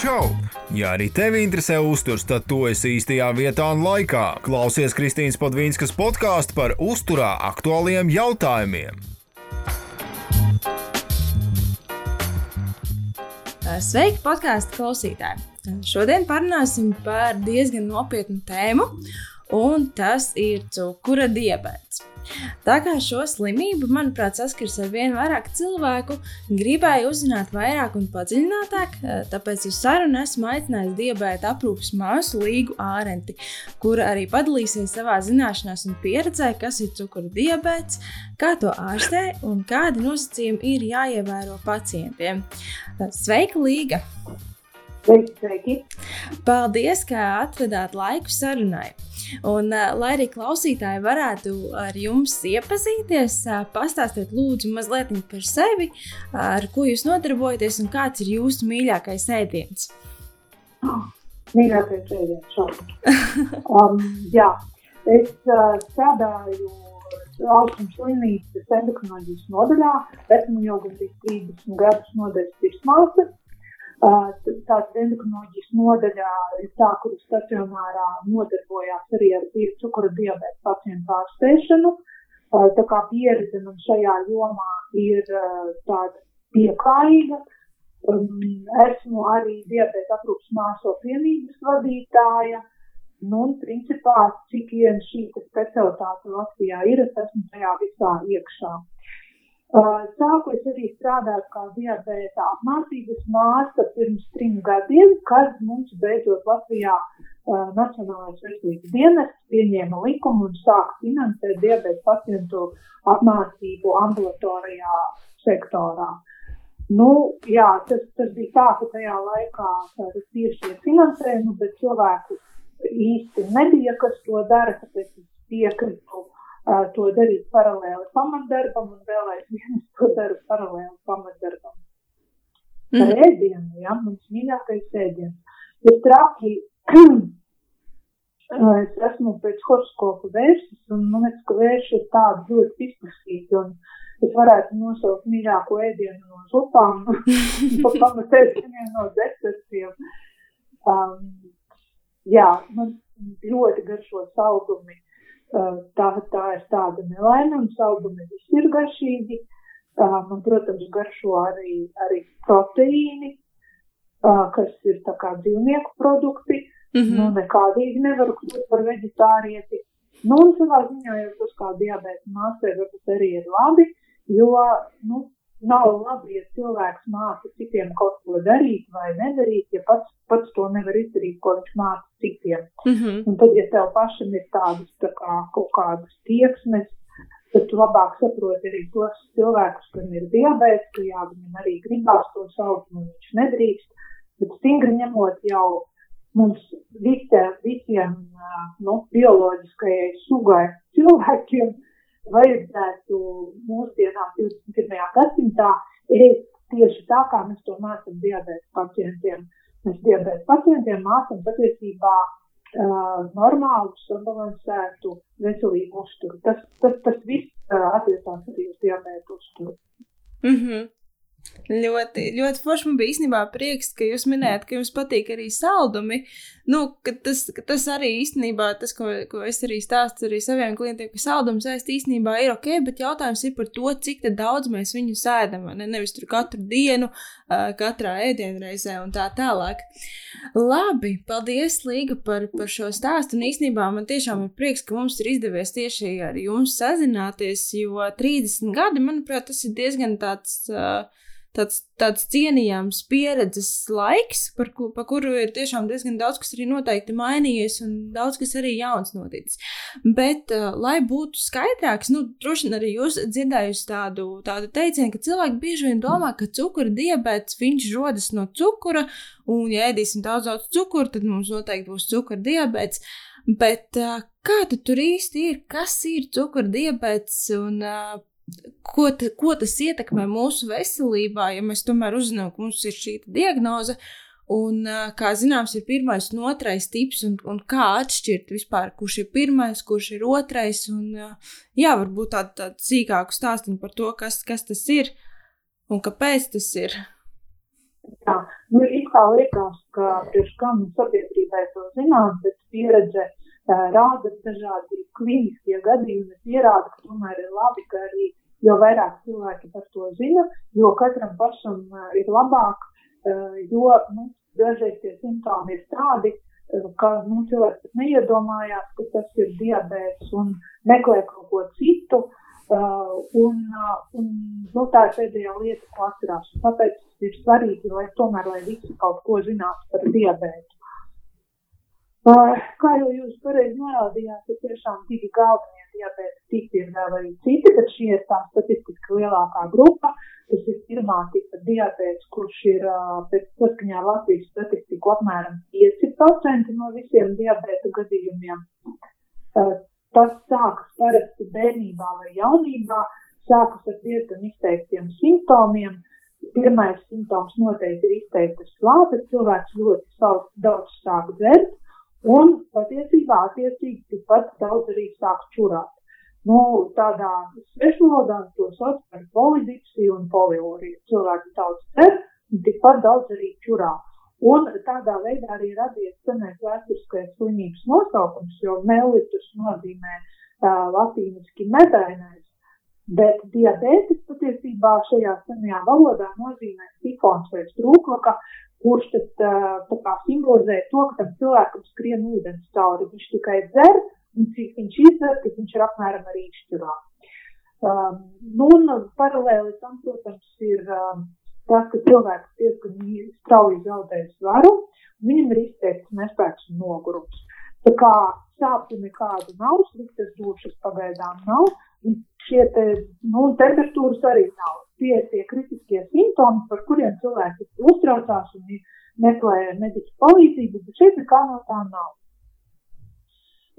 Čau! Ja arī tevi interesē uzturs, tad tu esi īstajā vietā un laikā. Klausies Kristīnas Padvīnskas podkāstu par uzturā aktuāliem jautājumiem. Sveiki, podkāstu klausītāji! Šodien parunāsim par diezgan nopietnu tēmu, un tas ir cukura diabetes. Tā kā šo slimību, manuprāt, saskars ar vien vairāk cilvēku, gribēju uzzināt vairāk un padziļinātāk, eh, tāpēc uz sarunu esmu aicinājis diabēta aprūpas māsu Līgu Ārenti, kura arī padalīsies savā zināšanās un pieredzē, kas ir cukura diabetes, kā to ārstē un kādi nosacījumi ir jāievēro pacientiem. Sveika, Līga! Sveiki, sveiki! Paldies, ka atradāt laiku sarunai! Un, uh, lai arī klausītāji varētu ar jums iepazīties, uh, pastāstiet lūdzu mazliet par sevi, ar ko jūs nodarbojaties un kāds ir jūsu mīļākais ēdiens. Oh, mīļākais ēdiens šādi. um, jā, es uh, strādāju Austrum slimnīcas endokrinoloģijas nodaļā, esmu jau gandrīz 30 gadus nodaļas tirsmāsa. Tātad endokrinoloģijas nodaļā ir tā, kur stacionārā nodarbojās arī ar cukura diabēta pacientu ārstēšanu. Tā kā pieredze man šajā jomā ir tāda pieklājīga. Esmu arī diabēta aprūpas māso vienības vadītāja. Nu, un, principā, cik vien šī specialitāte Latvijā ir, es esmu tajā visā iekšā. Sāku es arī strādāt kā diabēta apmācības māsa pirms trim gadiem, kad mums beidzot Latvijā uh, Nacionālais veselības dienests pieņēma likumu un sāka finansēt diabēta pacientu apmācību ambulatorijā sektorā. Nu, jā, tas, tas bija tā, ka tajā laikā tāda tieši finansējuma, bet cilvēku īsti nebija, kas to dara, tāpēc es piekritu to darīt paralēli pamatdarbam, un vēl aizvien es to daru paralēli pamatdarbam. Mm. Par ēdienu, ja, mans mīļākais ēdiens. Ir traki, es esmu pēc horoskopu vērsis, un man liekas, ka vērši ir tādi ļoti izplasīgi, un es varētu nosaukt mīļāko ēdienu no zupām, pa pamatēdieniem no desertiem. Um, jā, man ļoti garšo saldumi tā, tā ir tāda nelaime, un saldumi visi ir garšīgi. Man, protams, garšo arī, arī proteīni, kas ir tā kā dzīvnieku produkti. Mm -hmm. Nu, nekādīgi nevaru kļūt par veģetārieti. Nu, un savā ziņā jau tas kā diabēta māsai varbūt arī ir labi, jo, nu, nav labi, ja cilvēks māca citiem kaut ko darīt vai nedarīt, ja pats, pats to nevar izdarīt, ko viņš māca citiem. Mm -hmm. Un tad, ja tev pašam ir tādas tā kā, kaut kādas tieksmes, tad tu labāk saproti arī tos cilvēkus, kuriem ir diabēts, ka jā, viņam arī gribās to saukt, un viņš nedrīkst. Bet stingri ņemot jau mums visiem, visiem nu, bioloģiskajai sugai cilvēkiem, vajadzētu mūsdienās 21. gadsimtā ēst tieši tā, kā mēs to mācām diabēta pacientiem. Mēs diabēta pacientiem mācām patiesībā uh, normālu, sabalansētu, veselīgu uzturu. Tas, tas, tas viss uh, attiecās arī uz diabēta uzturu. Mm -hmm. Ļoti, ļoti forši man bija īstenībā prieks, ka jūs minējāt, ka jums patīk arī saldumi. Nu, tas, tas arī īstenībā, tas, ko, ko es arī stāstu arī saviem klientiem, ka saldums ēst īstenībā ir ok, bet jautājums ir par to, cik daudz mēs viņu sēdam. Ne? Nevis tur katru dienu, katrā ēdienreizē un tā tālāk. Labi, paldies, Līga, par, par šo stāstu. Un īstenībā man tiešām ir prieks, ka mums ir izdevies tieši ar jums sazināties, jo 30 gadi, manuprāt, tas ir diezgan tāds. Uh, tāds, tāds cienījams pieredzes laiks, par, ku, par kuru ir tiešām diezgan daudz kas arī noteikti mainījies un daudz kas arī jauns noticis. Bet, uh, lai būtu skaidrāks, nu, droši vien arī jūs dzirdējusi tādu, tādu teicienu, ka cilvēki bieži vien domā, ka cukura diabetes viņš rodas no cukura, un, ja ēdīsim daudz, daudz cukuru, tad mums noteikti būs cukura diabetes. Bet uh, kā tur īsti ir? Kas ir cukura diabetes un uh, ko, ta, ko tas ietekmē mūsu veselībā, ja mēs tomēr uzzinām, ka mums ir šī diagnoze. Un, kā zināms, ir pirmais un otrais tips, un, un kā atšķirt vispār, kurš ir pirmais, kurš ir otrais. Un, jā, varbūt tādu tā sīkāku stāstu par to, kas, kas tas ir un kāpēc tas ir. Jā, nu, kā liekas, ka priekš kam sabiedrībai to zināt, bet pieredze uh, rāda dažādi klīniskie gadījumi, pierāda, ka tomēr ir labi, ka arī jo vairāk cilvēki par to zina, jo katram pašam uh, ir labāk, uh, jo nu, dažreiz tie simptomi ir tādi, ka nu, cilvēks neiedomājās, ka tas ir diabetes un meklē kaut ko citu. Uh, un, uh, un, nu, tā ir pēdējā lieta, ko atcerās. Tāpēc ir svarīgi, lai tomēr lai visi kaut ko zinātu par diabētu. Kā jau jūs pareizi norādījāt, ir tiešām divi galvenie diabēta tipi, ir vēl arī citi, bet šī ir tā statistiski lielākā grupa. Tas ir pirmā tipa diabēts, kurš ir pēc saskaņā Latvijas statistiku apmēram 5% no visiem diabēta gadījumiem. Tas sākas parasti bērnībā vai jaunībā, sākas ar diezgan izteiktiem simptomiem. Pirmais simptoms noteikti ir izteiktas slāpes, cilvēks ļoti daudz sāk dzert, un patiesībā attiecīgi tikpat daudz arī sāk čurāt. Nu, tādā svešvalodā to sauc par polidipsiju un polioriju. Cilvēki daudz un tikpat daudz arī čurā. Un tādā veidā arī radies senais vēsturiskais slimības nosaukums, jo melitus nozīmē uh, latīniski medainais, bet diabetes patiesībā šajā senajā valodā nozīmē sifons vai strūklaka, kurš tad uh, kā simbolizē to, ka tam cilvēkam skrien ūdens cauri. Viņš tikai dzer, un cik viņš izdzer, tad viņš ir apmēram arī izšķirā. Um, nu, un paralēli tam, protams, ir um, tas, ka cilvēks diezgan strauji zaudē svaru, viņam ir izteikts nespēks un nogurums. Tā kā sāpju nekādu nav, sliktas dušas pagaidām nav, un šie te, nu, temperatūras arī nav. Tie tie kritiskie simptomi, par kuriem cilvēki uztraucās un meklē mediķu palīdzību, bet šeit nekā no tā nav.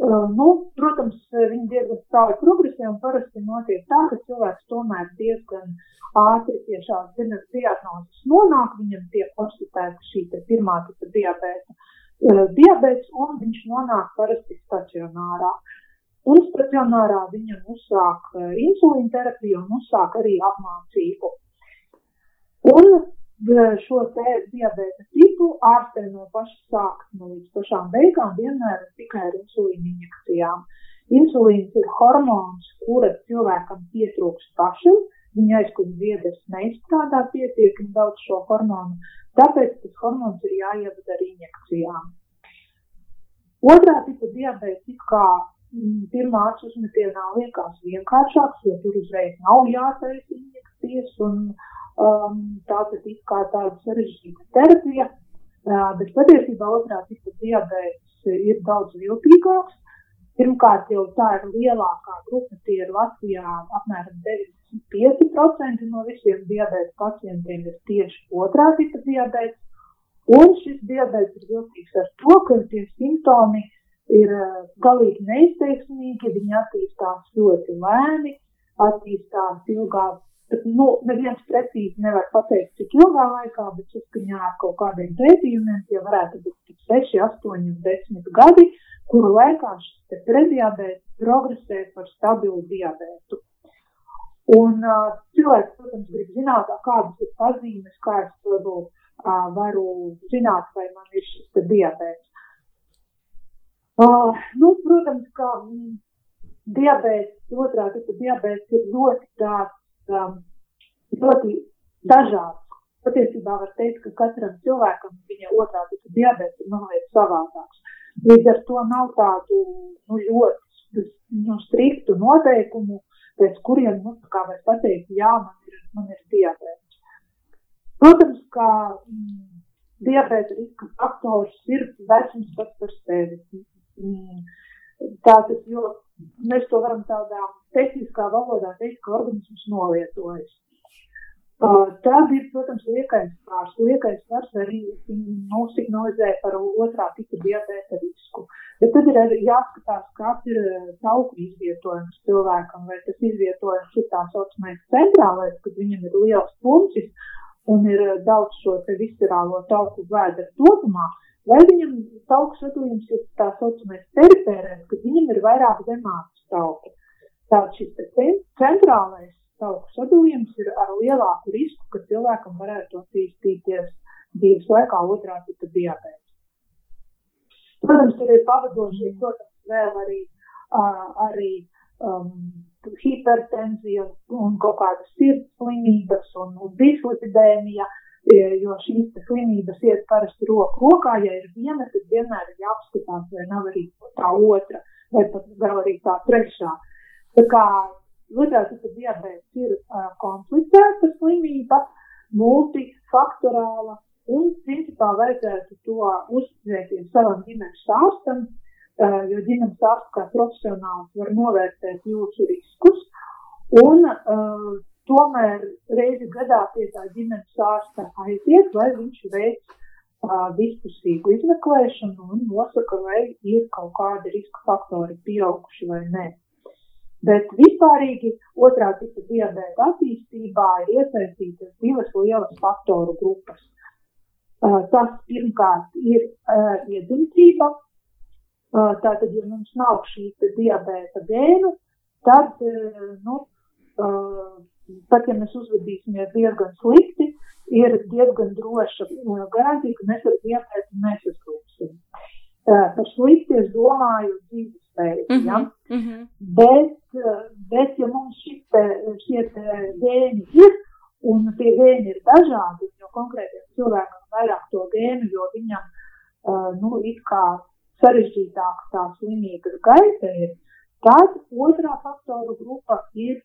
Uh, nu, protams, viņi diezgan strauji progresē un parasti notiek tā, ka cilvēks tomēr diezgan ātri pie šādas diagnozes nonāk, viņam tiek konstatēta šī pirmā tipa diabēta, uh, diabēts un viņš nonāk parasti stacionārā. Un stacionārā viņam uzsāk uh, insulīna terapiju un uzsāk arī apmācību. Un šo diabēta tipu ārstē no paša sākuma līdz pašām beigām vienmēr tikai ar insulīna injekcijām. Insulīns ir hormons, kura cilvēkam pietrūkst pašam, viņa aizkuņa biedrs neizstrādā pietiekami daudz šo hormonu, tāpēc tas hormons ir jāievada ar injekcijām. Otrā tipa diabēts it kā pirmā acu uzmetienā liekas vienkāršāks, jo tur uzreiz nav jātaisa injekcijas un Um, tā tad ir kā tāda sarežģīta terapija, uh, bet patiesībā otrā tipa diabetes ir daudz viltīgāks. Pirmkārt, jau tā ir lielākā grupa, tie ir Latvijā apmēram 95% no visiem diabetes pacientiem ir tieši otrā tipa diabetes. Un šis diabetes ir viltīgs ar to, ka tie simptomi ir uh, galīgi neizteiksmīgi, viņi attīstās ļoti lēni, attīstās ilgāk Bet, nu, neviens precīzi nevar pateikt, cik ilgā laikā, bet saskaņā ar kaut kādiem pētījumiem tie varētu būt 6, 8, 10 gadi, kuru laikā šis prediabēts progresē par stabilu diabētu. Un uh, cilvēks, protams, grib zināt, kādas ir pazīmes, kā es varu, uh, varu zināt, vai man ir šis diabēts. Uh, nu, protams, ka mm, diabēts, otrā tipa diabēts ir ļoti tāds um, ļoti dažāds. Patiesībā var teikt, ka katram cilvēkam viņa otrā tipa diabetes ir mazliet savādāks. Līdz ar to nav tādu nu, ļoti nu, striktu noteikumu, pēc kuriem, nu, kā var pateikt, jā, man ir, man ir diabetes. Protams, ka mm, diabēta riska faktors ir vecums pats par sevi. Mm, tātad, jo mēs to varam tādā tehniskā valodā teikt, ka organisms nolietojas. Uh, tad ir, protams, liekais svars. Liekais svars arī nu, signalizē par otrā tipa diabēta risku. Bet tad ir arī jāskatās, kāds ir tauku izvietojums cilvēkam, vai tas izvietojums ir tā saucamais centrālais, kad viņam ir liels puncis un ir daudz šo te viscerālo tauku vēdera topumā, vai viņam tauku sadalījums ir tā saucamais perifērais, kad viņam ir vairāk zemākas tauku. Tātad šis centrālais tauku sadalījums ir ar lielāku risku, ka cilvēkam varētu attīstīties dzīves laikā otrā tipa diabēta. Protams, tur ir pavadošie, protams, vēl arī, uh, arī um, hipertenzija un kaut kādas sirds slimības un, un dislipidēmija, jo šīs slimības iet parasti roku rokā, ja ir viena, tad vienmēr ir jāapskatās, vai nav arī tā otra, vai pat vēl arī tā trešā. Tā kā otrā tipa diabēts ir uh, komplicēta slimība, multifaktorāla, Un, principā, vajadzētu to uzticēties savam ģimenes ārstam, uh, jo ģimenes ārsts kā profesionāls var novērtēt jūsu riskus. Un uh, tomēr reizi gadā pie tā ģimenes ārsta aiziet, lai viņš veic uh, diskusīgu izmeklēšanu un nosaka, vai ir kaut kādi riska faktori pieauguši vai nē. Bet vispārīgi otrā tipa diabēta attīstībā ir iesaistītas divas lielas faktoru grupas. Tas pirmkārt ir iedzimtība. Tātad, ja mums nav šī diabēta gēnu, tad, nu, pat ja mēs uzvedīsimies diezgan slikti, ir diezgan droša garantija, ka mēs ar diabētu nesaslimsim. Par slikti es domāju dzīvesveidu, mm -hmm, ja? mm -hmm. bet, bet, ja mums šie, šie gēni ir, Un tie gēni ir dažādi, jo konkrētiem cilvēkam vairāk to gēnu, jo viņam, uh, nu, it kā sarežģītāk tā slimības gaita ir. Tad otrā faktoru grupa ir,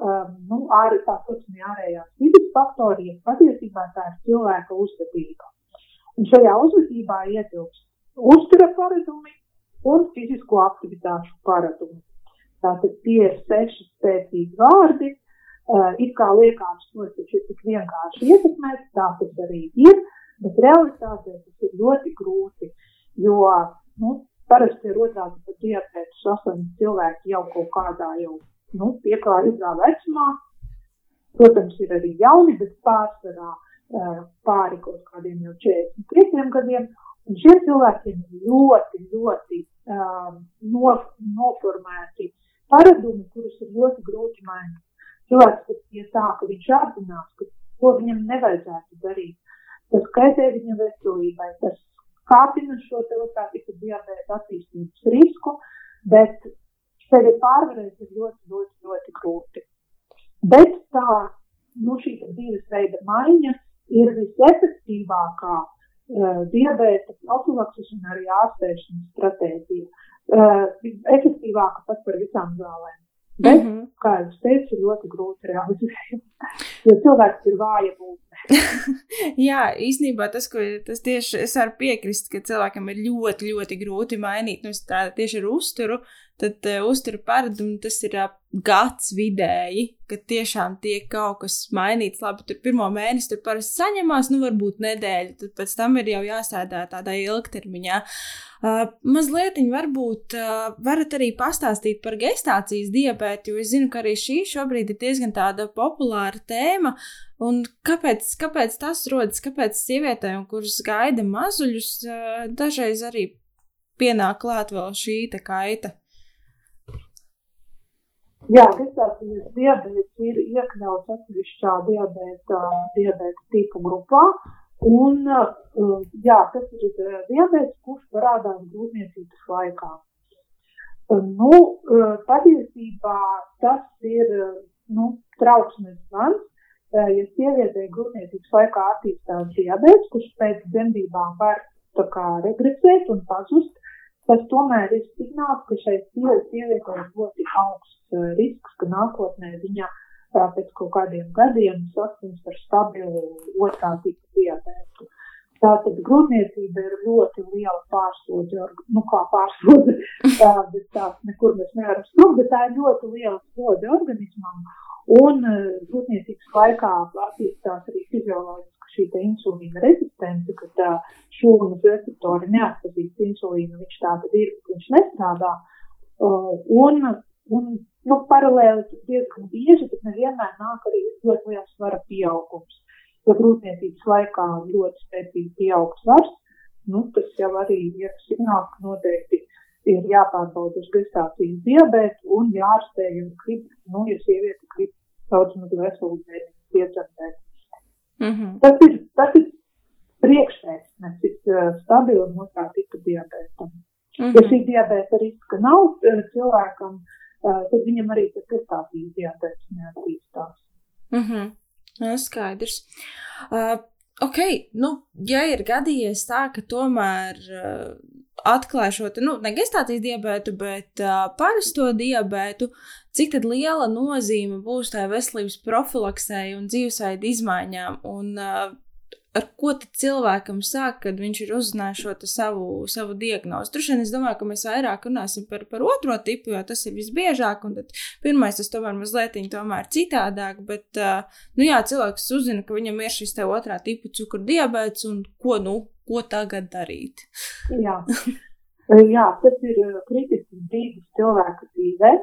um, nu, arī tā saucamie ārējās vidas faktori, ja patiesībā tā ir cilvēka uzvedība. Un šajā uzvedībā ietilpst uztura paradumi un fizisko aktivitāšu paradumi. Tātad tie ir seši spēcīgi vārdi, Uh, it kā liekas, ka tas ir tik vienkārši ietekmēt, tā tas arī ir, bet realitātē tas ir ļoti grūti, jo nu, parasti ir otrā pat diabēta saslimti cilvēki jau kaut kādā jau nu, pieklājīgā vecumā. Protams, ir arī jauni, bet pārsvarā uh, pāri kaut kādiem jau 45 gadiem. Un šiem cilvēkiem ir ļoti, ļoti uh, no, noformēti paradumi, kurus ir ļoti grūti mainīt cilvēks, kas pie tā, ka viņš apzinās, ka to viņam nevajadzētu darīt. Tas kaitē viņa veselībai, tas kāpina šo tipa diabēta attīstības risku, bet sevi pārvarēt ir ļoti, ļoti, ļoti grūti. Bet tā, nu šī dzīvesveida maiņa ir visefektīvākā uh, diabēta profilakses un arī ārstēšanas stratēģija. Uh, efektīvāka pat par visām zālēm. Bet, mm -hmm. kā jau teicu, ļoti grūti realizēt, jo cilvēks ir vāja būtne. Jā, īstenībā tas, ko tas tieši es varu piekrist, ka cilvēkam ir ļoti, ļoti grūti mainīt, nu, tā tieši ar uzturu, tad uh, uzturu paradumu tas ir uh, gads vidēji, kad tiešām tiek kaut kas mainīts. Labi, tur pirmo mēnesi tur parasti saņemās, nu varbūt nedēļu, tad pēc tam ir jau jāsēdā tādā ilgtermiņā. Uh, mazliet varbūt uh, varat arī pastāstīt par gestācijas diabētu, jo es zinu, ka arī šī šobrīd ir diezgan tāda populāra tēma. Un kāpēc, kāpēc tas rodas? Kāpēc sievietēm, kuras gaida mazuļus, uh, dažreiz arī pienāk klāt vēl šī kaita? Jā, gestācijas diabetes ir iekļauts atsevišķā diabēta, diabēta tipu grupā. Un, uh, jā, tas ir uh, diabetes, kurš parādās grūtniecības laikā. Uh, nu, patiesībā tas ir nu, trauksmes zvans. Ja sievietei grūtniecības laikā attīstās diabetes, kurš pēc dzemdībām var kā, regresēt un pazust, tas tomēr ir signāls, ka šai sievietei ir ļoti augsts uh, risks, ka nākotnē viņa uh, pēc kaut kādiem gadiem saslims ar stabilu otrā tipa diabētu. Tātad grūtniecība ir ļoti liela pārslodze, nu kā pārslodze, tā, bet tās nekur mēs nevaram sprukt, bet tā ir ļoti liela slodze organismam. Un uh, grūtniecības laikā attīstās arī fizioloģiski šī insulīna rezistence, kad uh, šūnas receptori neatpazīst insulīnu, viņš tā tad ir, viņš nestrādā. Uh, un, un nu, paralēli diezgan bieži, bet nevienmēr nāk arī ļoti liels svara pieaugums. Ja grūtniecības laikā ļoti spēcīgi pieaug svars, nu, tas jau arī ir signāls, ka noteikti ir jāpārbauda uz gestācijas diabētu un jārastē, ja grib, nu, ja sieviete grib saucamu veselu bērnu piedzemdēt. Mm -hmm. Tas ir, tas ir prie, stabila un otrā tipa diabētam. Mm -hmm. Ja šī diabēta riska nav cilvēkam, tad viņam arī tas gestācijas diabēts neattīstās. Mm -hmm. Skaidrs. Uh, ok, nu, ja ir gadījies tā, ka tomēr uh, atklāj šo nu, ne gestācijas diabētu, bet uh, parasto diabētu, cik liela nozīme būs tai veselības profilaksei un dzīvesveida izmaiņām? Un, uh, ar ko cilvēkam sāk, kad viņš ir uzzinājis šo savu, savu diagnozi. Droši vien es domāju, ka mēs vairāk runāsim par, par otro tipu, jo tas ir visbiežāk, un pirmais tas tomēr mazliet tomēr citādāk, bet, uh, nu jā, cilvēks uzzina, ka viņam ir šis te otrā tipa cukuru diabēts, un ko, nu, ko tagad darīt? Jā, jā tas ir kritisks brīdis cilvēka dzīvē,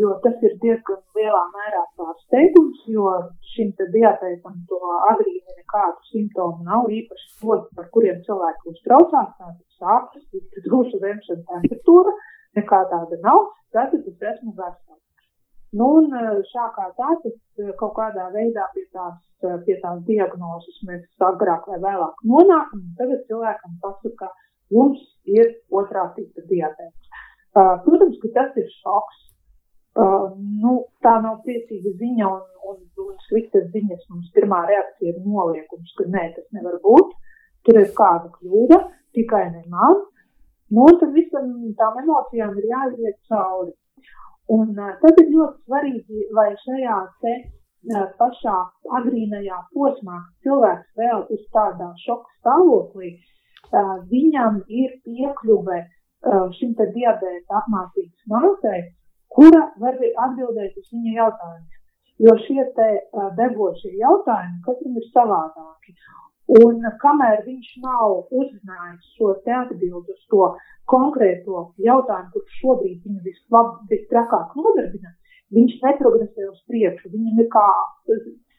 jo tas ir diezgan lielā mērā pārsteigums, jo šim te diabētam to agrīni nekādu simptomu nav, īpaši tos, par kuriem cilvēki uztraucās, tātad sāpes, dušu vemšana, temperatūra, nekā tāda nav, tātad es esmu vesels. Nu, un šā kā tā, tas kaut kādā veidā pie tās, pie tās diagnozes mēs agrāk vai vēlāk nonākam, un tagad cilvēkam pasaka, jums ir otrā tipa diabēts. Protams, ka tas ir šoks. Uh, nu, tā nav priecīga ziņa un, un, un sliktas ziņas. Mums pirmā reakcija ir noliekums, ka nē, tas nevar būt. Tur ir kāda kļūda, tikai ne man. Nu, un tad visam tām emocijām ir jāiziet cauri. Un uh, tad ir ļoti svarīgi, lai šajā te uh, pašā agrīnajā posmā cilvēks vēl ir tādā šoka stāvoklī, uh, viņam ir piekļuve uh, šim te diabēta apmācības māsai, kura var atbildēt uz viņa jautājumiem. Jo šie te degošie jautājumi katram ir savādāki. Un kamēr viņš nav uzzinājis šo te atbildi uz to konkrēto jautājumu, kurš šobrīd viņu vislab, vistrakāk nodarbina, viņš neprogresē uz priekšu. Viņam ir kā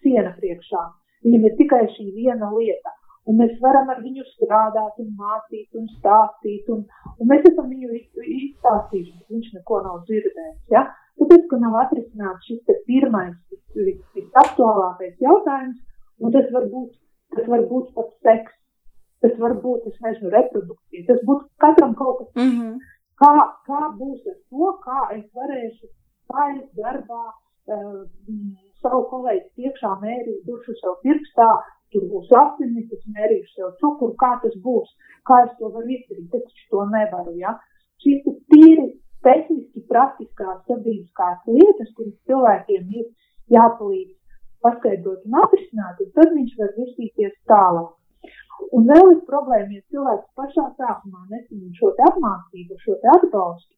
siena priekšā. Viņam ir tikai šī viena lieta. Un mēs varam ar viņu strādāt, un mācīt, un stāstīt. Un, un mēs esam viņu izstāstījuši, bet viņš neko nav dzirdējis. Ja? Tāpēc, ka nav atrisināts šis pirmais, visaktuālākais jautājums, un tas var būt, tas var būt pat seks, tas var būt, es nezinu, reprodukcija, tas būtu katram kaut kas. Mm -hmm. kā, kā būs ar to, kā es varēšu pāriet darbā, uh, savu kolēģi priekšā mērīt dušu sev pirkstā, tur būs asinis, es mērīšu sev cukuru, kā tas būs, kā es to varu izdarīt, es taču to nevaru, ja. Šīs ir tīri tehniski praktiskās sabiedriskās lietas, kuras cilvēkiem ir jāpalīdz paskaidrot un atrisināt, un tad viņš var virzīties tālāk. Un vēl ir problēma, ja cilvēks pašā sākumā nesaņem šo apmācību, šo atbalstu,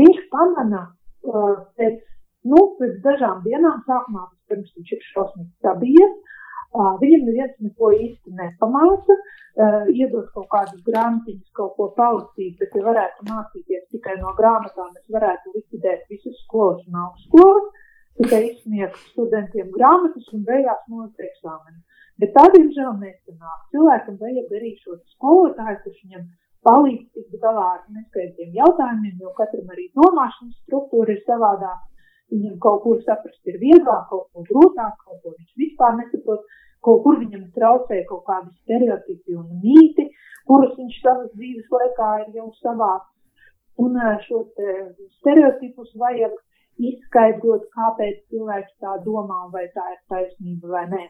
viņš pamana uh, pēc, nu, pēc dažām dienām sākumā, pirms viņš ir šausmīgi sabies, uh, viņam neviens neko īsti nepamāca, iedot kaut kādus grāmatiņus, kaut ko palasīt, bet ja varētu mācīties tikai no grāmatām, es varētu likvidēt visas skolas un augstskolas, tikai izsniegt studentiem grāmatas un beigās nolikt eksāmenu. Bet tā, diemžēl, nesanāk. Cilvēkam vajag arī šo skolotāju, kurš viņam palīdz tikt galā ar neskaidriem jautājumiem, jo katram arī domāšanas struktūra ir savādāka. Viņam kaut kur saprast ir vieglāk, kaut ko grūtāk, kaut ko viņš vispār nesaprot, kaut kur viņam traucē kaut kādi stereotipi un mīti, kurus viņš savas dzīves laikā ir jau savāc. Un šos stereotipus vajag izskaidrot, kāpēc cilvēks tā domā, vai tā ir taisnība vai nē.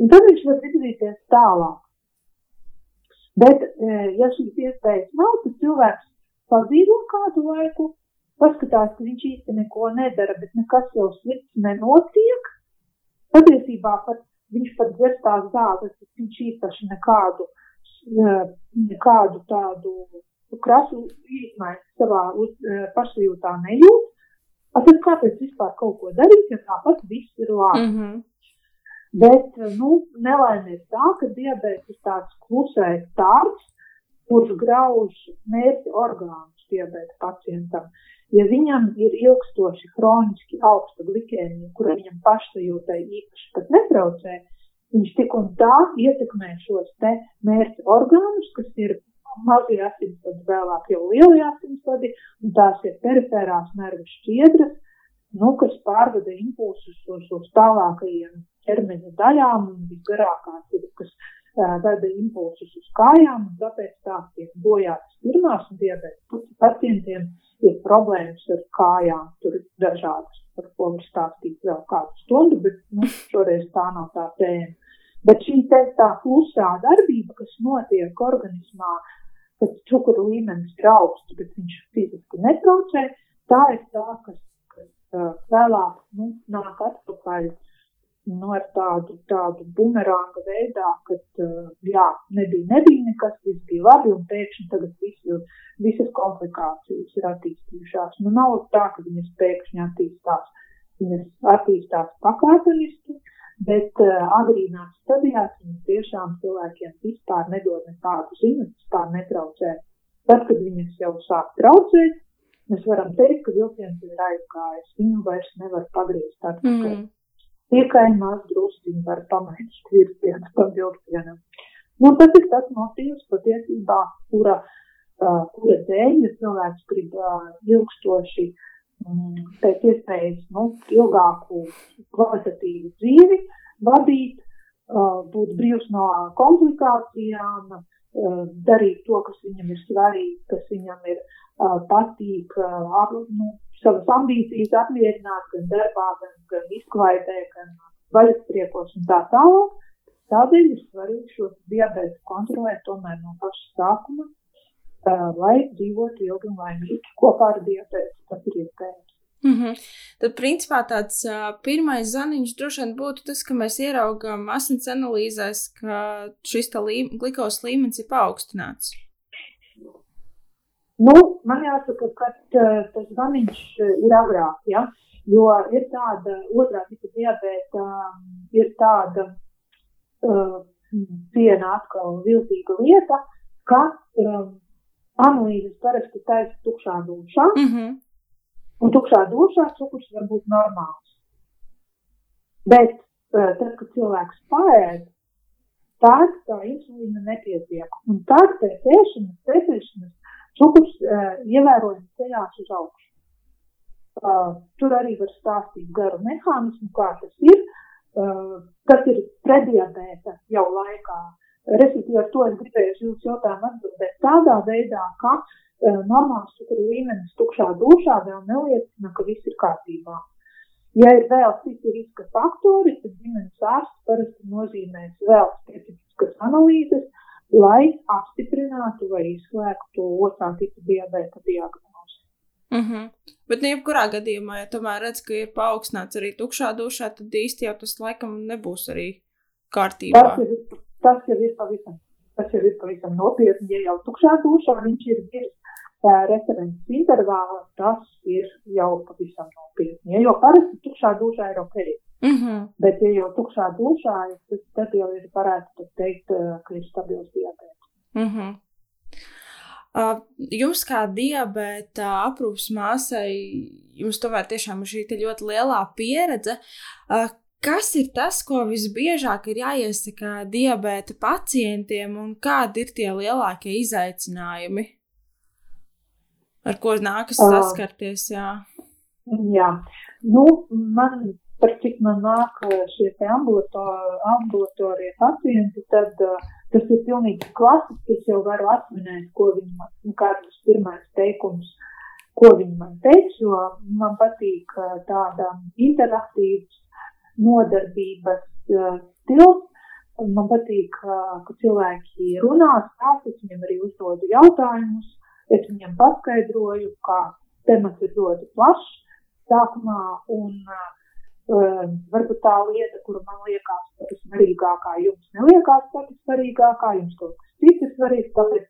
Un tad viņš var virzīties tālāk. Bet, ja šīs iespējas nav, tad cilvēks padzīvo kādu laiku, paskatās, ka viņš īsti neko nedara, bet nekas jau slikts nenotiek. Patiesībā pat viņš pat dzerstās zāles, bet viņš īpaši nekādu, nekādu tādu krasu izmaiņu savā pašsajūtā nejūt. Tad kāpēc vispār kaut ko darīt, ja tāpat viss ir labi? Mm -hmm. Bet, nu, nelaime ir tā, ka diabetes ir tāds klusais tārps, kurš grauž mērķi orgānus diabēta pacientam. Ja viņam ir ilgstoši hroniski augsta glikēmija, kura viņam pašsajūtai īpaši pat netraucē, viņš tik un tā ietekmē šos te mērķi orgānus, kas ir mazie asinsvadi, vēlāk jau lielie asinsvadi, un tās ir periferās nervu šķiedras, nu, kas pārvada impulsus uz, uz tālākajiem ķermeņa daļām, un visgarākās ir, kas veda impulsus uz kājām, un tāpēc tās tiek bojātas pirmās un diabēta pacientiem ir problēmas ar kājām. Tur ir dažādas, par ko var stāstīt vēl kādu stundu, bet nu, šoreiz tā nav tā tēma. Bet šī te tā klusā darbība, kas notiek organismā, kad cukuru līmenis ir augsts, bet viņš fiziski netraucē, tā ir tā, kas, kas uh, vēlāk nu, nāk atpakaļ nu, ar tādu, tādu bumeranga veidā, ka, uh, jā, nebija, nebija nekas, viss bija labi, un pēkšņi tagad visu, visas komplikācijas ir attīstījušās. Nu, nav tā, ka viņas pēkšņi attīstās. Viņas attīstās pakāpeniski, bet uh, agrīnās stadijās viņas tiešām cilvēkiem vispār nedod nekādu ziņu, vispār netraucē. Tad, kad viņas jau sāk traucēt, mēs varam teikt, ka vilciens ir aizgājis. Viņu vairs nevar pagriezt atpakaļ. Mm. Tikai maz drusciņi var pamainīt virzienu tam vilcienam. Nu, tas ir tas motīvs patiesībā, kura, uh, kura dēļ, ja cilvēks grib uh, ilgstoši um, pēc iespējas nu, ilgāku kvalitatīvu dzīvi vadīt, uh, būt brīvs no komplikācijām, uh, darīt to, kas viņam ir svarīgi, kas viņam ir uh, patīk, uh, nu, savas ambīcijas apmierināt gan darbā, gan, gan izklaidē, gan vaļaspriekos un tā tālāk. Tādēļ ir svarīgi šo diabetu kontrolēt tomēr no paša sākuma, uh, lai dzīvotu ilgi un laimīgi kopā ar diabetu. Tas ir iespējams. Mm -hmm. Tad, principā, tāds uh, pirmais zaniņš droši vien būtu tas, ka mēs ieraugām asins analīzēs, ka šis līm, glikos līmenis ir paaugstināts. Nu, man jāsaka, ka uh, tas zvaniņš uh, ir agrāk, ja? jo ir tāda otrā tipa diabēta, um, ir tāda uh, viena atkal viltīga lieta, ka um, analīzes parasti taisa tukšā dušā, mm -hmm. un tukšā dušā cukurs var būt normāls. Bet uh, tad, kad cilvēks paēd, tad tā insulīna nepietiek. Un tad pēc ēšanas, pēc ēšanas Cukurs ievērojami ceļās uz augšu. Tur arī var stāstīt garu mehānismu, kā tas ir, kas ir prediabēta jau laikā. Respektīvi, ar to es gribēju jūsu jautājumu atbildēt tādā veidā, ka normāls cukuru līmenis tukšā dušā vēl neliecina, ka viss ir kārtībā. Ja ir vēl citi riska faktori, tad ģimenes ārsts parasti nozīmēs vēl specifiskas analīzes, lai apstiprinātu vai izslēgtu otrā tipa diabēta diagnozi. Mm -hmm. Bet, nu, jebkurā gadījumā, ja tomēr redz, ka ir paaugstināts arī tukšā dušā, tad īsti jau tas laikam nebūs arī kārtībā. Tas, ir, tas jau ir pavisam, tas jau ir pavisam nopietni. Ja jau tukšā dušā viņš ir virs uh, referents intervālā, tas ir jau pavisam nopietni. Ja, jo parasti tukšā dušā ir ok. Mm -hmm. Bet, ja jau tukšā dušā, tad, jau ir varētu teikt, ka ir stabils diabetes. Mm -hmm. Uh, jums kā diabēta aprūpas māsai, jums tomēr tiešām ir šī ļoti lielā pieredze. Uh, kas ir tas, ko visbiežāk ir jāiesaka diabēta pacientiem, un kādi ir tie lielākie izaicinājumi, ar ko nākas saskarties? Jā, jā. Nu, man par cik man nāk šie ambulatorie pacienti, tad uh, tas ir pilnīgi klasiski. Es jau varu atminēt, ko viņi man, nu, kāds pirmais teikums, ko viņi man teiks, jo man patīk uh, tāda interaktīvas nodarbības uh, stils. Man patīk, uh, ka cilvēki runā, stāsta, es viņiem arī uzdodu jautājumus, es viņiem paskaidroju, ka temats ir ļoti plašs sākumā, un uh, Uh, varbūt tā lieta, kura man liekas pati svarīgākā, jums neliekās pati svarīgākā, jums kaut kas cits ir svarīgs, tāpēc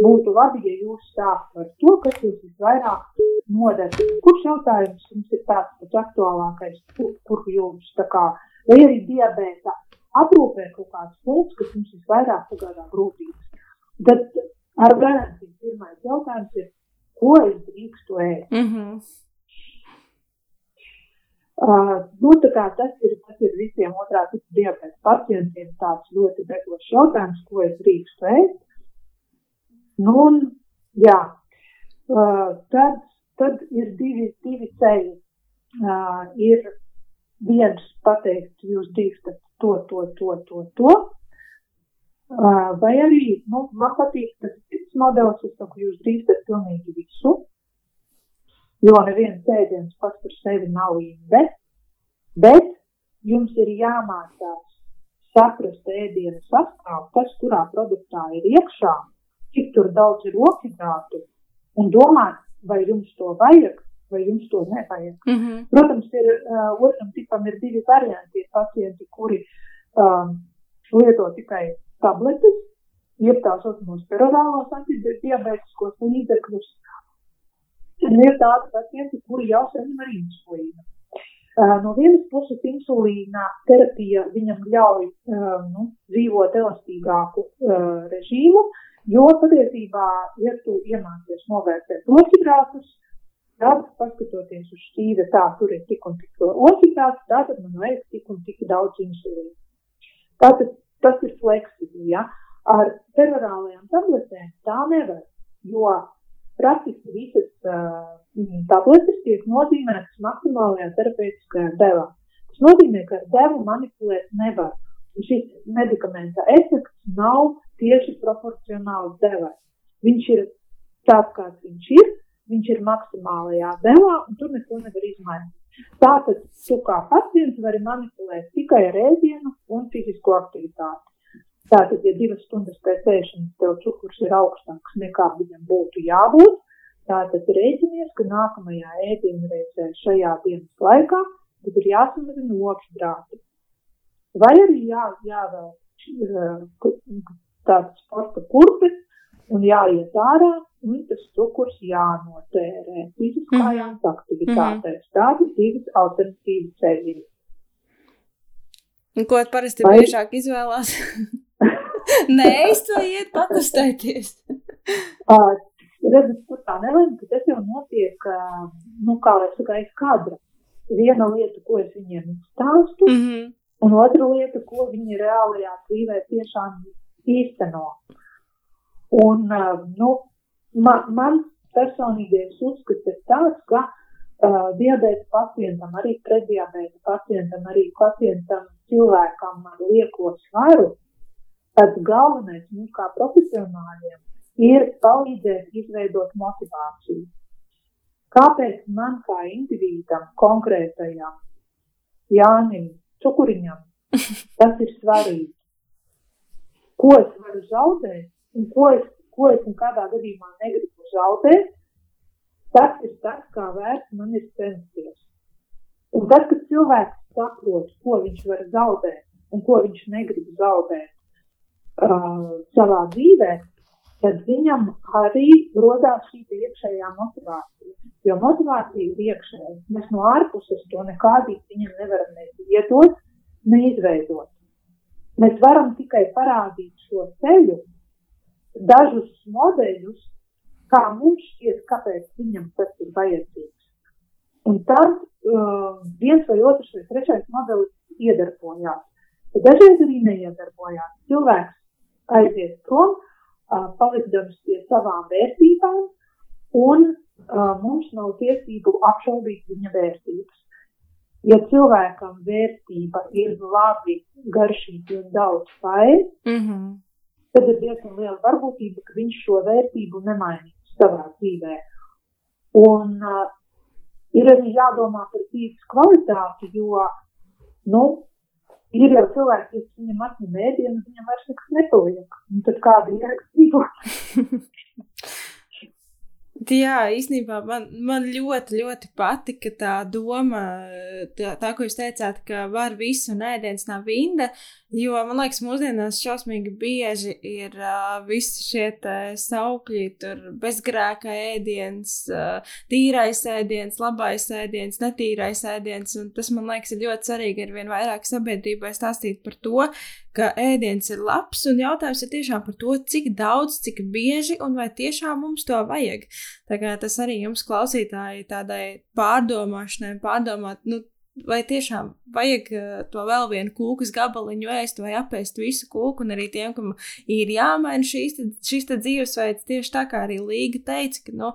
būtu labi, ja jūs stāstu par to, kas jūs visvairāk nodara. Kurš jautājums jums ir tāds pats aktuālākais, kur, kur jums tā kā, vai arī diabēta aprūpē kaut kāds punkts, kas jums visvairāk sagādā grūtības. Tad ar garantiju pirmais jautājums ir, ko es drīkstu ēst? Mm -hmm. Uh, nu, tas, ir, tas ir visiem otrā tipa diabēta pacientiem tāds ļoti degošs jautājums, ko es drīkstu ēst. Nu, un, jā, uh, tad, tad ir divi, divi ceļi. Uh, ir viens pateikt, jūs drīkstat to, to, to, to, to. Vai arī nu, man patīk tas cits modelis, es saku, jūs drīkstat pilnīgi visu, jo neviens ēdiens pats par sevi nav inde, bet jums ir jāmācās saprast ēdienu sastāvu, kas kurā produktā ir iekšā, cik tur daudz ir oksidātu un domāt, vai jums to vajag, vai jums to nevajag. Mm -hmm. Protams, ir, uh, otram tipam ir divi varianti. Ir pacienti, kuri um, lieto tikai tabletes, jeb tā saucamos perorālos antidiabētiskos līdzekļus. Un ir tādi pacienti, kuri jau saņem arī insulīnu. Uh, no vienas puses, insulīna terapija viņam ļauj uh, nu, dzīvot elastīgāku uh, režīmu, jo patiesībā, ja tu iemācies novērtēt otrhidrātus, tad, paskatoties uz šķīvi, tā tur ir tik un tik otrhidrāts, tātad man vajag tik un tik daudz insulīnu. Tātad Tas ir fleksibli. Ja? Ar perorālajām tabletēm tā nevar, jo praktiski visas uh, tabletes tiek nozīmētas maksimālajā terapeitiskajā devā. Tas nozīmē, ka ar devu manipulēt nevar. Šis medikamenta efekts nav tieši proporcionāls devai. Viņš ir tāds, kāds viņš ir, viņš ir maksimālajā devā, un tur neko nevar izmainīt. Tātad tu kā pacients vari manipulēt tikai ar ēdienu un fizisko aktivitāti. Tātad, ja divas stundas pēc ēšanas tev cukurs ir augstāks nekā viņam būtu jābūt, tātad rēķinies, ka nākamajā ēdienu reizē šajā dienas laikā tad ir jāsamazina okšdrāti. Vai arī jā, jāvēl tāds sporta kurpes un jāiet ārā un tas cukurs jānotērē fiziskajās mm. aktivitātēs. Mm. Tādas divas alternatīvas ceļi. Ko parasti biežāk izvēlās? Nē, es to iet pakustēties. uh, redzat, kur tā nelēma, ka tas jau notiek, uh, nu, kā lai saka, aiz kadra. Viena lieta, ko es viņiem stāstu, mm -hmm. un otra lieta, ko viņi reālajā dzīvē tiešām īsteno. Un, uh, nu, man, man personīgais uzskats ir tāds, ka uh, diabēta pacientam, arī prediabēta pacientam, arī pacientam cilvēkam ar lieko svaru, tad galvenais mums kā profesionāļiem ir palīdzēt izveidot motivāciju. Kāpēc man kā individam, konkrētajam Jānim Cukuriņam tas ir svarīgi? Ko es varu zaudēt un ko es ko es nekādā gadījumā negribu zaudēt, tas ir tas, kā vērts man ir censties. Un tad, kad cilvēks saprot, ko viņš var zaudēt un ko viņš negrib zaudēt uh, savā dzīvē, tad viņam arī rodās šī iekšējā motivācija. Jo motivācija ir iekšēja. Mēs no ārpuses to nekādīgi viņam nevaram ne iedot, neizveidot. Mēs varam tikai parādīt šo ceļu, dažus modeļus, kā mums šķiet, kāpēc viņam tas ir vajadzīgs. Un tad uh, viens vai otrs vai trešais modelis iedarbojās. Dažreiz arī neiedarbojās. Cilvēks aiziet prom, palikdams pie savām vērtībām, un mums nav tiesību apšaubīt viņa vērtības. Ja cilvēkam vērtība ir labi, garšīgi un daudz paēst, mm -hmm tad ir diezgan liela varbūtība, ka viņš šo vērtību nemainīs savā dzīvē. Un uh, ir arī jādomā par dzīves kvalitāti, jo, nu, ir jau cilvēks, kas viņam atņem ēdienu, viņam vairs nekas nepaliek. Un tad kāda ir dzīvot? Jā, īstenībā man, man ļoti, ļoti patika tā doma, tā, tā, ko jūs teicāt, ka var visu un ēdiens nav vinda. Jo man liekas, mūsdienās šausmīgi bieži ir uh, visi šie saukļi, tur bezgrēka ēdiens, uh, tīrais ēdiens, labais ēdiens, netīrais ēdiens. Un tas man liekas, ir ļoti svarīgi ar vien vairāk sabiedrībai stāstīt par to, ka ēdiens ir labs, un jautājums ir tiešām par to, cik daudz, cik bieži un vai tiešām mums to vajag. Tā kā tas arī jums, klausītāji, tādai pārdomāšanai, pārdomāt, nu, vai tiešām vajag uh, to vēl vienu kūkas gabaliņu ēst vai apēst visu kūku, un arī tiem, kam ir jāmaina šīs, šīs dzīvesveids, tieši tā kā arī Līga teica, ka, nu,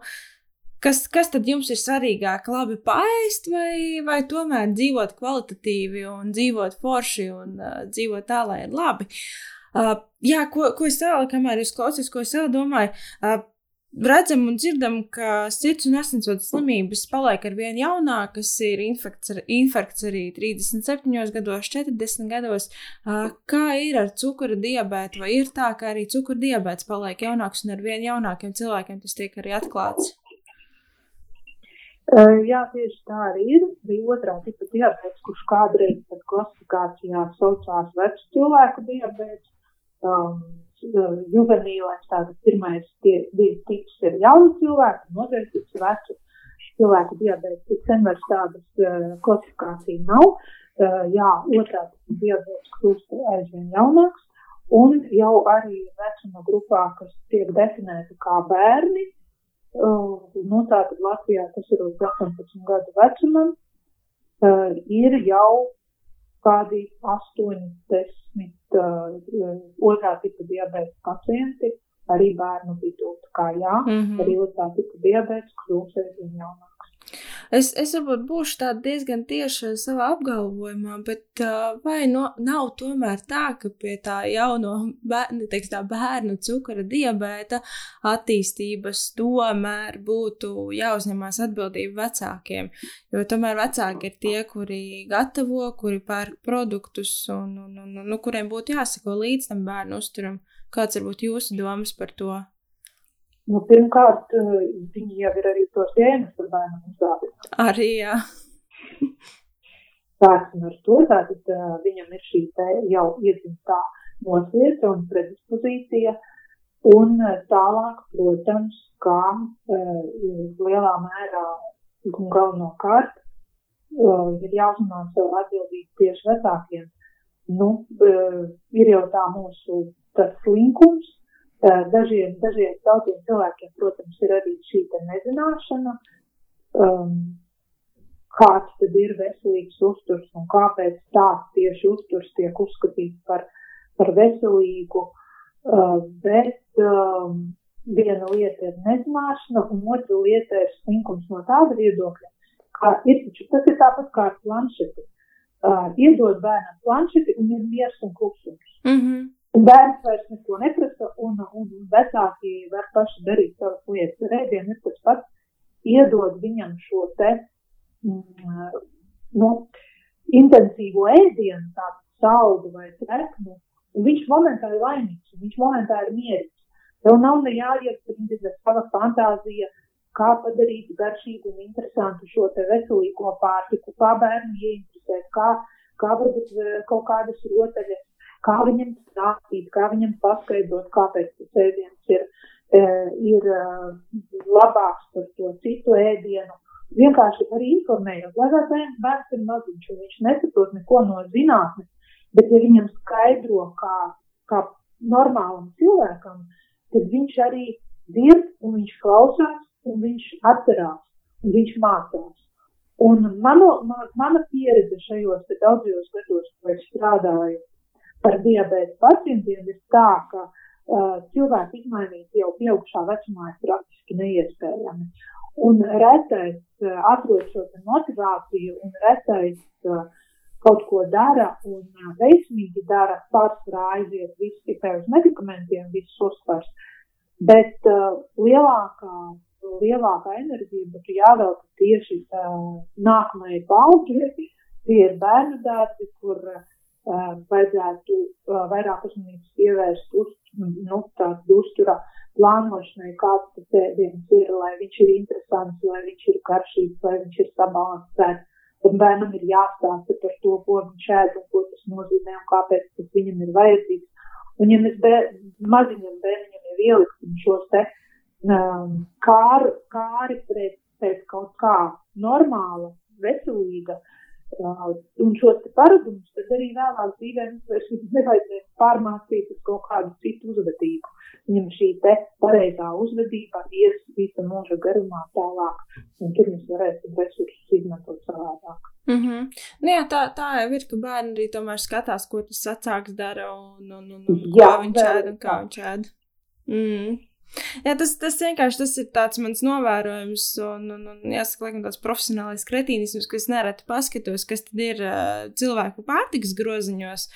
kas, kas tad jums ir svarīgāk, labi paēst vai, vai tomēr dzīvot kvalitatīvi un dzīvot forši un uh, dzīvot tā, lai ir labi. Uh, jā, ko, ko es vēl, kamēr jūs klausījos, ko es vēl domāju, uh, redzam un dzirdam, ka sirds un asinsvadu slimības paliek ar vien jaunākas, ir infarkts, infarkts arī 37 gados, 40 gados. Kā ir ar cukura diabētu, vai ir tā, ka arī cukura diabēts paliek jaunāks un ar vien jaunākiem cilvēkiem tas tiek arī atklāts? Jā, tieši tā arī ir. Bija otrā tipa diabetes, kurš kādreiz klasifikācijā saucās vecu cilvēku diabetes. Um, juvenīlais, tātad pirmais tie, divi tips ir jauni cilvēki, otrais tips ir vecu cilvēku diabetes. Bet sen vairs tādas uh, klasifikācija nav. Uh, jā, otrā tipa diabetes kļūst aizvien jaunāks, un jau arī vecuma grupā, kas tiek definēta kā bērni, uh, nu tātad Latvijā tas ir līdz 18 gadu vecumam, uh, ir jau kādi 80 uh, otrā tipa diabēta pacienti, arī bērnu vidū. Tā kā jā, mm -hmm. arī otrā tipa diabēts kļūst aizvien jaunāks. Es, es varbūt būšu diezgan tieši savā apgalvojumā, bet uh, vai no, nav tomēr tā, ka pie tā jauno bērnu, teiks, tā bērnu cukura diabēta attīstības tomēr būtu jāuzņemās atbildība vecākiem? Jo tomēr vecāki ir tie, kuri gatavo, kuri pērk produktus un, un, un, un, un nu, kuriem būtu jāsako līdz tam bērnu uzturam. Kāds varbūt jūsu domas par to? Nu, pirmkārt, eh, viņi jau ir arī tos gēnus par bērnu uzstādīt. Arī, jā. Sāksim ar to, tātad uh, viņam ir šī te jau iedzimtā nosvieta un predispozīcija, un uh, tālāk, protams, kā uh, lielā mērā un galvenokārt uh, ir jāuzmanās savu atbildību tieši vecākiem. Nu, uh, ir jau tā mūsu tas slinkums, Dažiem, dažiem daudziem cilvēkiem, protams, ir arī šī nezināšana, um, kāds tad ir veselīgs uzturs un kāpēc tāds tieši uzturs tiek uzskatīts par, par veselīgu. Uh, bet um, viena lieta ir nezināšana, un otra lieta ir slinkums no tāda viedokļa, ka ir taču tas ir tāpat kā ar planšeti. Uh, iedod bērnam planšeti un ir miers un klusums. Mm -hmm. Un bērns vairs neko neprasa, un, un vecāki var paši darīt savas lietas. Rēdienu ir tas pats, iedod viņam šo te mm, nu, intensīvo ēdienu, tādu saldu vai treknu, un viņš momentā ir laimīgs, un viņš momentā ir mierīgs. Tev nav ne jāiesprindina sava fantāzija, kā padarīt garšīgu un interesantu šo te veselīgo pārtiku, kā bērnu ieinteresēt, kā, kā varbūt eh, kaut kādas rotaļas kā viņam stāstīt, kā viņam paskaidrot, kāpēc tas ēdiens ir, e, ir e, labāks par to citu ēdienu. Vienkārši arī informējot, lai bērns, bērns ir maziņš, un viņš nesaprot neko no zinātnes, bet ja viņam skaidro kā, kā normālam cilvēkam, tad viņš arī dzird, un viņš klausās, un viņš atcerās, un viņš mācās. Un mano, man, mana pieredze šajos daudzajos gados, ko es strādāju par diabēta pacientiem ir tā, ka uh, cilvēku izmainīt jau pieaugšā vecumā ir praktiski neiespējami. Un retais uh, atrod šo motivāciju un retais uh, kaut ko dara un uh, veiksmīgi dara, pārsvarā aiziet viss tikai uz medikamentiem, viss uzsvars. Bet uh, lielākā, lielākā enerģija būtu jāvelta tieši uh, nākamajai paudzei. Tie ir bērnu dārzi, kur uh, vajadzētu vairāk uzmanības pievērst uz nu, tādu uzturā plānošanai, kāds tas ēdiens ir, lai viņš ir interesants, lai viņš ir karšīgs, lai viņš ir sabalansēts. Tad bērnam ir jāstāsta par to, ko viņš ēd un ko tas nozīmē un kāpēc tas viņam ir vajadzīgs. Un ja mēs bē, maziņam bērniņam jau ieliksim šos te um, kāri, kāri pret, pret kaut kā normāla, veselīga, uh, Un šos paradumus tad arī vēlāk dzīvē nevajadzēs pārmācīt uz kaut kādu citu uzvedību. Viņam šī te pareizā uzvedība ies visa mūža garumā tālāk, un tur mēs varēsim resursus izmantot savādāk. Mm -hmm. nu, jā, tā, tā jau ir, ka bērni arī tomēr skatās, ko tas vecāks dara un, un, un, un jā, kā viņš ēd un kā viņš ēd. Mm. Jā, tas, tas vienkārši tas ir tāds mans novērojums, un, un, un jāsaka, laikam, tāds profesionālais kretīnisms, kas nereti paskatos, kas tad ir uh, cilvēku pārtikas groziņos.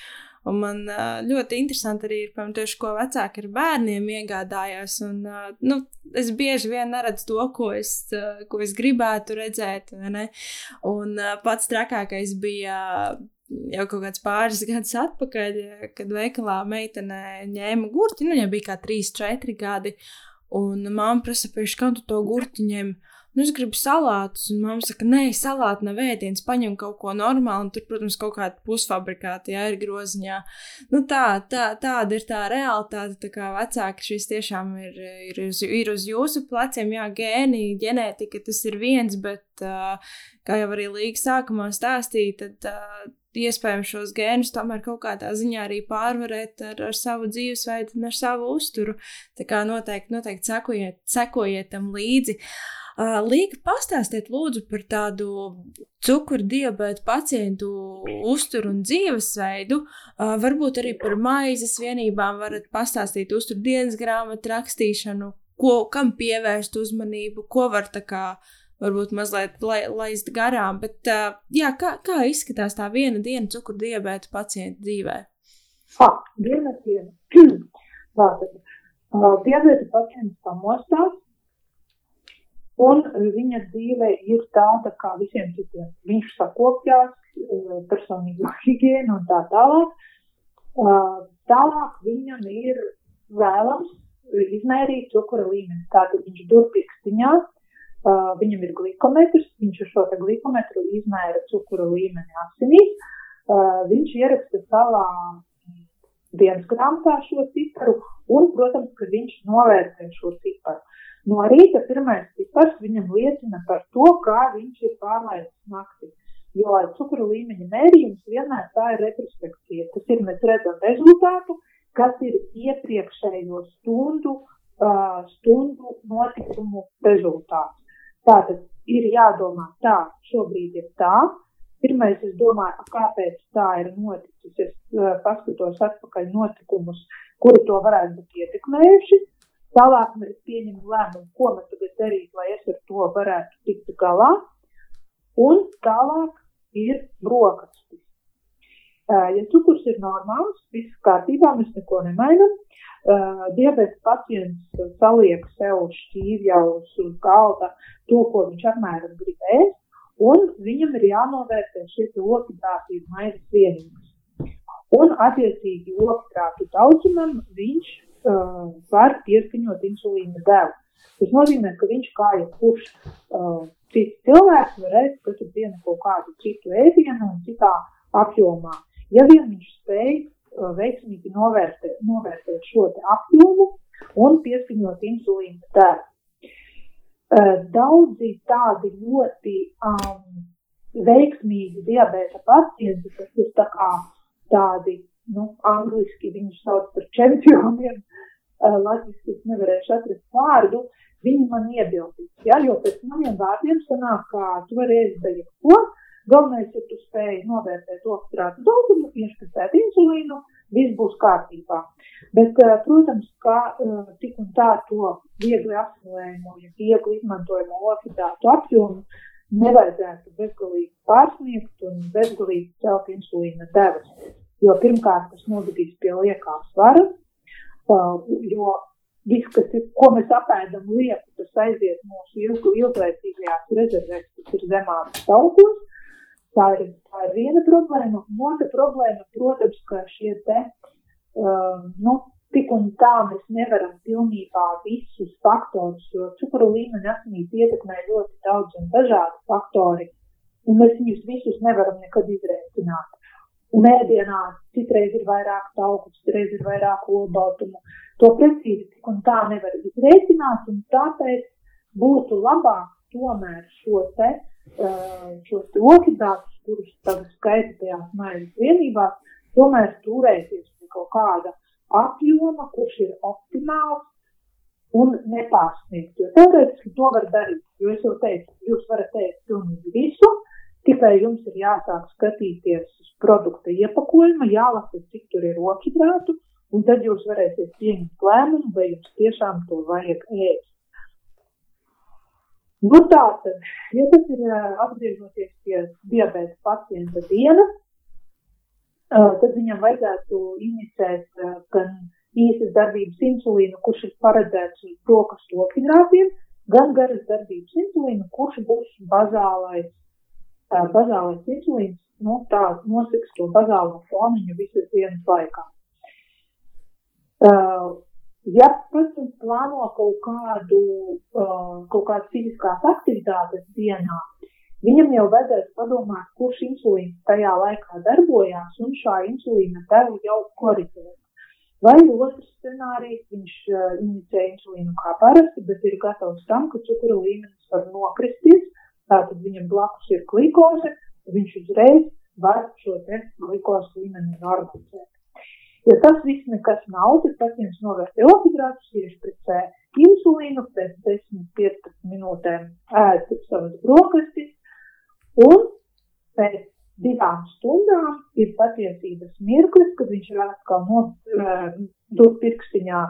Un man uh, ļoti interesanti arī ir, piemēram, tieši ko vecāki ar bērniem iegādājās. Un, uh, nu, es bieži vien neredzu to, ko es, uh, ko es gribētu redzēt. Un uh, pats trakākais bija. Uh, jau kaut kāds pāris gadus atpakaļ, kad veikalā meitene ņēma gurķi, nu, viņai bija kā 3, 4 gadi. Un mamma prasa, kā tu to gurķi ņem? nu, es gribu salātus, un mamma saka, nē, salāti nav ēdiens, paņem kaut ko normālu, un tur, protams, kaut kāda pusfabrikāta, jā, ir groziņā. Nu, tā, tā, tāda ir tā realitāte, tā kā vecāki šis tiešām ir, ir, uz, ir uz jūsu pleciem, jā, gēni, ģenētika, tas ir viens, bet, kā jau arī Līga sākumā stāstīja, tad iespējams šos gēnus tomēr kaut kādā ziņā arī pārvarēt ar, ar savu dzīvesveidu un ar savu uzturu. Tā kā noteikti, noteikti sekojiet, sekojiet tam līdzi. Uh, Līga, pastāstiet lūdzu par tādu cukuru diabēta pacientu uzturu un dzīvesveidu. Varbūt arī par maizes vienībām varat pastāstīt uzturu dienas grāmatu rakstīšanu, ko, kam pievērst uzmanību, ko var tā kā varbūt mazliet lai, laist garām. Bet, jā, kā, kā izskatās tā viena diena cukuru diabēta pacienta dzīvē? Ah, viena diena. Tātad, uh, diabēta pacients pamostās, Un viņa dzīve ir tāda kā visiem citiem. Viņš sakopjās, personīgo higiēnu un tā tālāk. Eh, tālāk viņam ir vēlams izmērīt cukura līmeni. Tātad viņš dur pirkstiņā, eh, viņam ir glikometrs, viņš ar šo glikometru izmēra cukura līmeni asinīs. Viņš ieraksta savā dienas grāmatā šo ciparu un, protams, ka viņš novērtē šo ciparu. No rīta pirmais cipars viņam liecina par to, kā viņš ir pārlaidis naktī. Jo cukuru līmeņa mērījums vienmēr tā ir retrospekcija. Tas ir, mēs redzam rezultātu, kas ir iepriekšējo stundu, uh, stundu notikumu rezultāts. Tātad ir jādomā tā, šobrīd ir tā. Pirmais, es domāju, kāpēc tā ir noticis. Es uh, paskatos atpakaļ notikumus, kuri to varētu būt ietekmējuši. Tālāk mēs pieņemam lēmumu, ko mēs tagad darīt, lai es ar to varētu tikt galā. Un tālāk ir brokastis. Ja cukurs ir normāls, viss kārtībā, mēs neko nemainām. Diabetes pacients saliek sev šķīvjauus uz galda to, ko viņš apmēram grib ēst, un viņam ir jānovērtē šie okitrātību maizes vienības. Un, attiecīgi, okitrātu daudzumam viņš uh, var pieskaņot insulīna devu. Tas nozīmē, ka viņš kā jebkurš uh, cits cilvēks var ēst katru dienu kaut kādu citu ēdienu un citā apjomā. Ja vien viņš spēj uh, veiksmīgi novērtēt, novērtēt šo apjomu un pieskaņot insulīna devu. Uh, daudzi tādi ļoti um, veiksmīgi diabēta pacienti, kas ir tā kā tādi nu, angliski viņus sauc par čempioniem, uh, latviski es nevarēšu atrast vārdu, viņi man iebildīs, ja, jo pēc maniem vārdiem sanāk, kā tu vari ēst da jebko, galvenais, ja tu spēj novērtēt oksitrātu daudzumu, ieskatēt insulīnu, viss būs kārtībā. Bet, uh, protams, kā uh, tik un tā to viegli asimilējumu, ja viegli izmantojumu oksitrātu apjomu, nevajadzētu bezgalīgi pārsniegt un bezgalīgi celt insulīna devas jo pirmkārt tas novedīs pie liekā svara, jo viss, kas ir, ko mēs apēdam lieku, tas aiziet mūsu ilglaicīgajās rezervēs, kas ir zemākas augos. Tā ir, tā ir viena problēma. Otra problēma, protams, ka šie te, uh, nu, tik un tā mēs nevaram pilnībā visus faktorus, jo cukuru līmeni asinīs ietekmē ļoti daudz un dažādi faktori, un mēs viņus visus nevaram nekad izrēķināt. Un ēdienā citreiz ir vairāk tauku, citreiz ir vairāk olbaltumu. To precīzi tik un tā nevar izrēķināt, un tāpēc būtu labāk tomēr šo te, šos te okidātus, kurus tagad skaita tajās maizes vienībās, tomēr turēties pie kaut kāda apjoma, kurš ir optimāls un nepārsniegt. Jo teorētiski to var darīt, jo es jau teicu, jūs varat teikt pilnīgi visu, Tikai jums ir jāsāk skatīties uz produkta iepakojuma, jālasa, cik tur ir okidrātu, un tad jūs varēsiet pieņemt lēmumu, vai jums tiešām to vajag ēst. Nu tā tad, ja tas ir atgriežoties pie diabēta pacienta dienas, tad viņam vajadzētu inicēt gan īsas darbības insulīnu, kurš ir paredzēts uz brokastu okidrātiem, gan garas darbības insulīnu, kurš būs bazālais, bazālais insulīns, nu, tā noseks to bazālo foniņu visas dienas laikā. Ja pacients plāno kaut kādu, uh, kaut kādas fiziskās aktivitātes dienā, viņam jau vajadzēs padomāt, kurš insulīns tajā laikā darbojās un šā insulīna devu jau koriģēt. Vai otrs scenārijs, viņš uh, inicē insulīnu kā parasti, bet ir gatavs tam, ka cukura līmenis var nokristies, tātad viņam blakus ir glikoze, viņš uzreiz var šo te glikozi līmeni normalizēt. Ja tas viss nekas nav, tad pacients novērtē ohidrātus, iešpricē insulīnu, pēc 10-15 minūtēm ēd savas brokastis, un pēc divām stundām ir patiesības mirklis, kad viņš ir atkal no, uh, dod pirkstiņā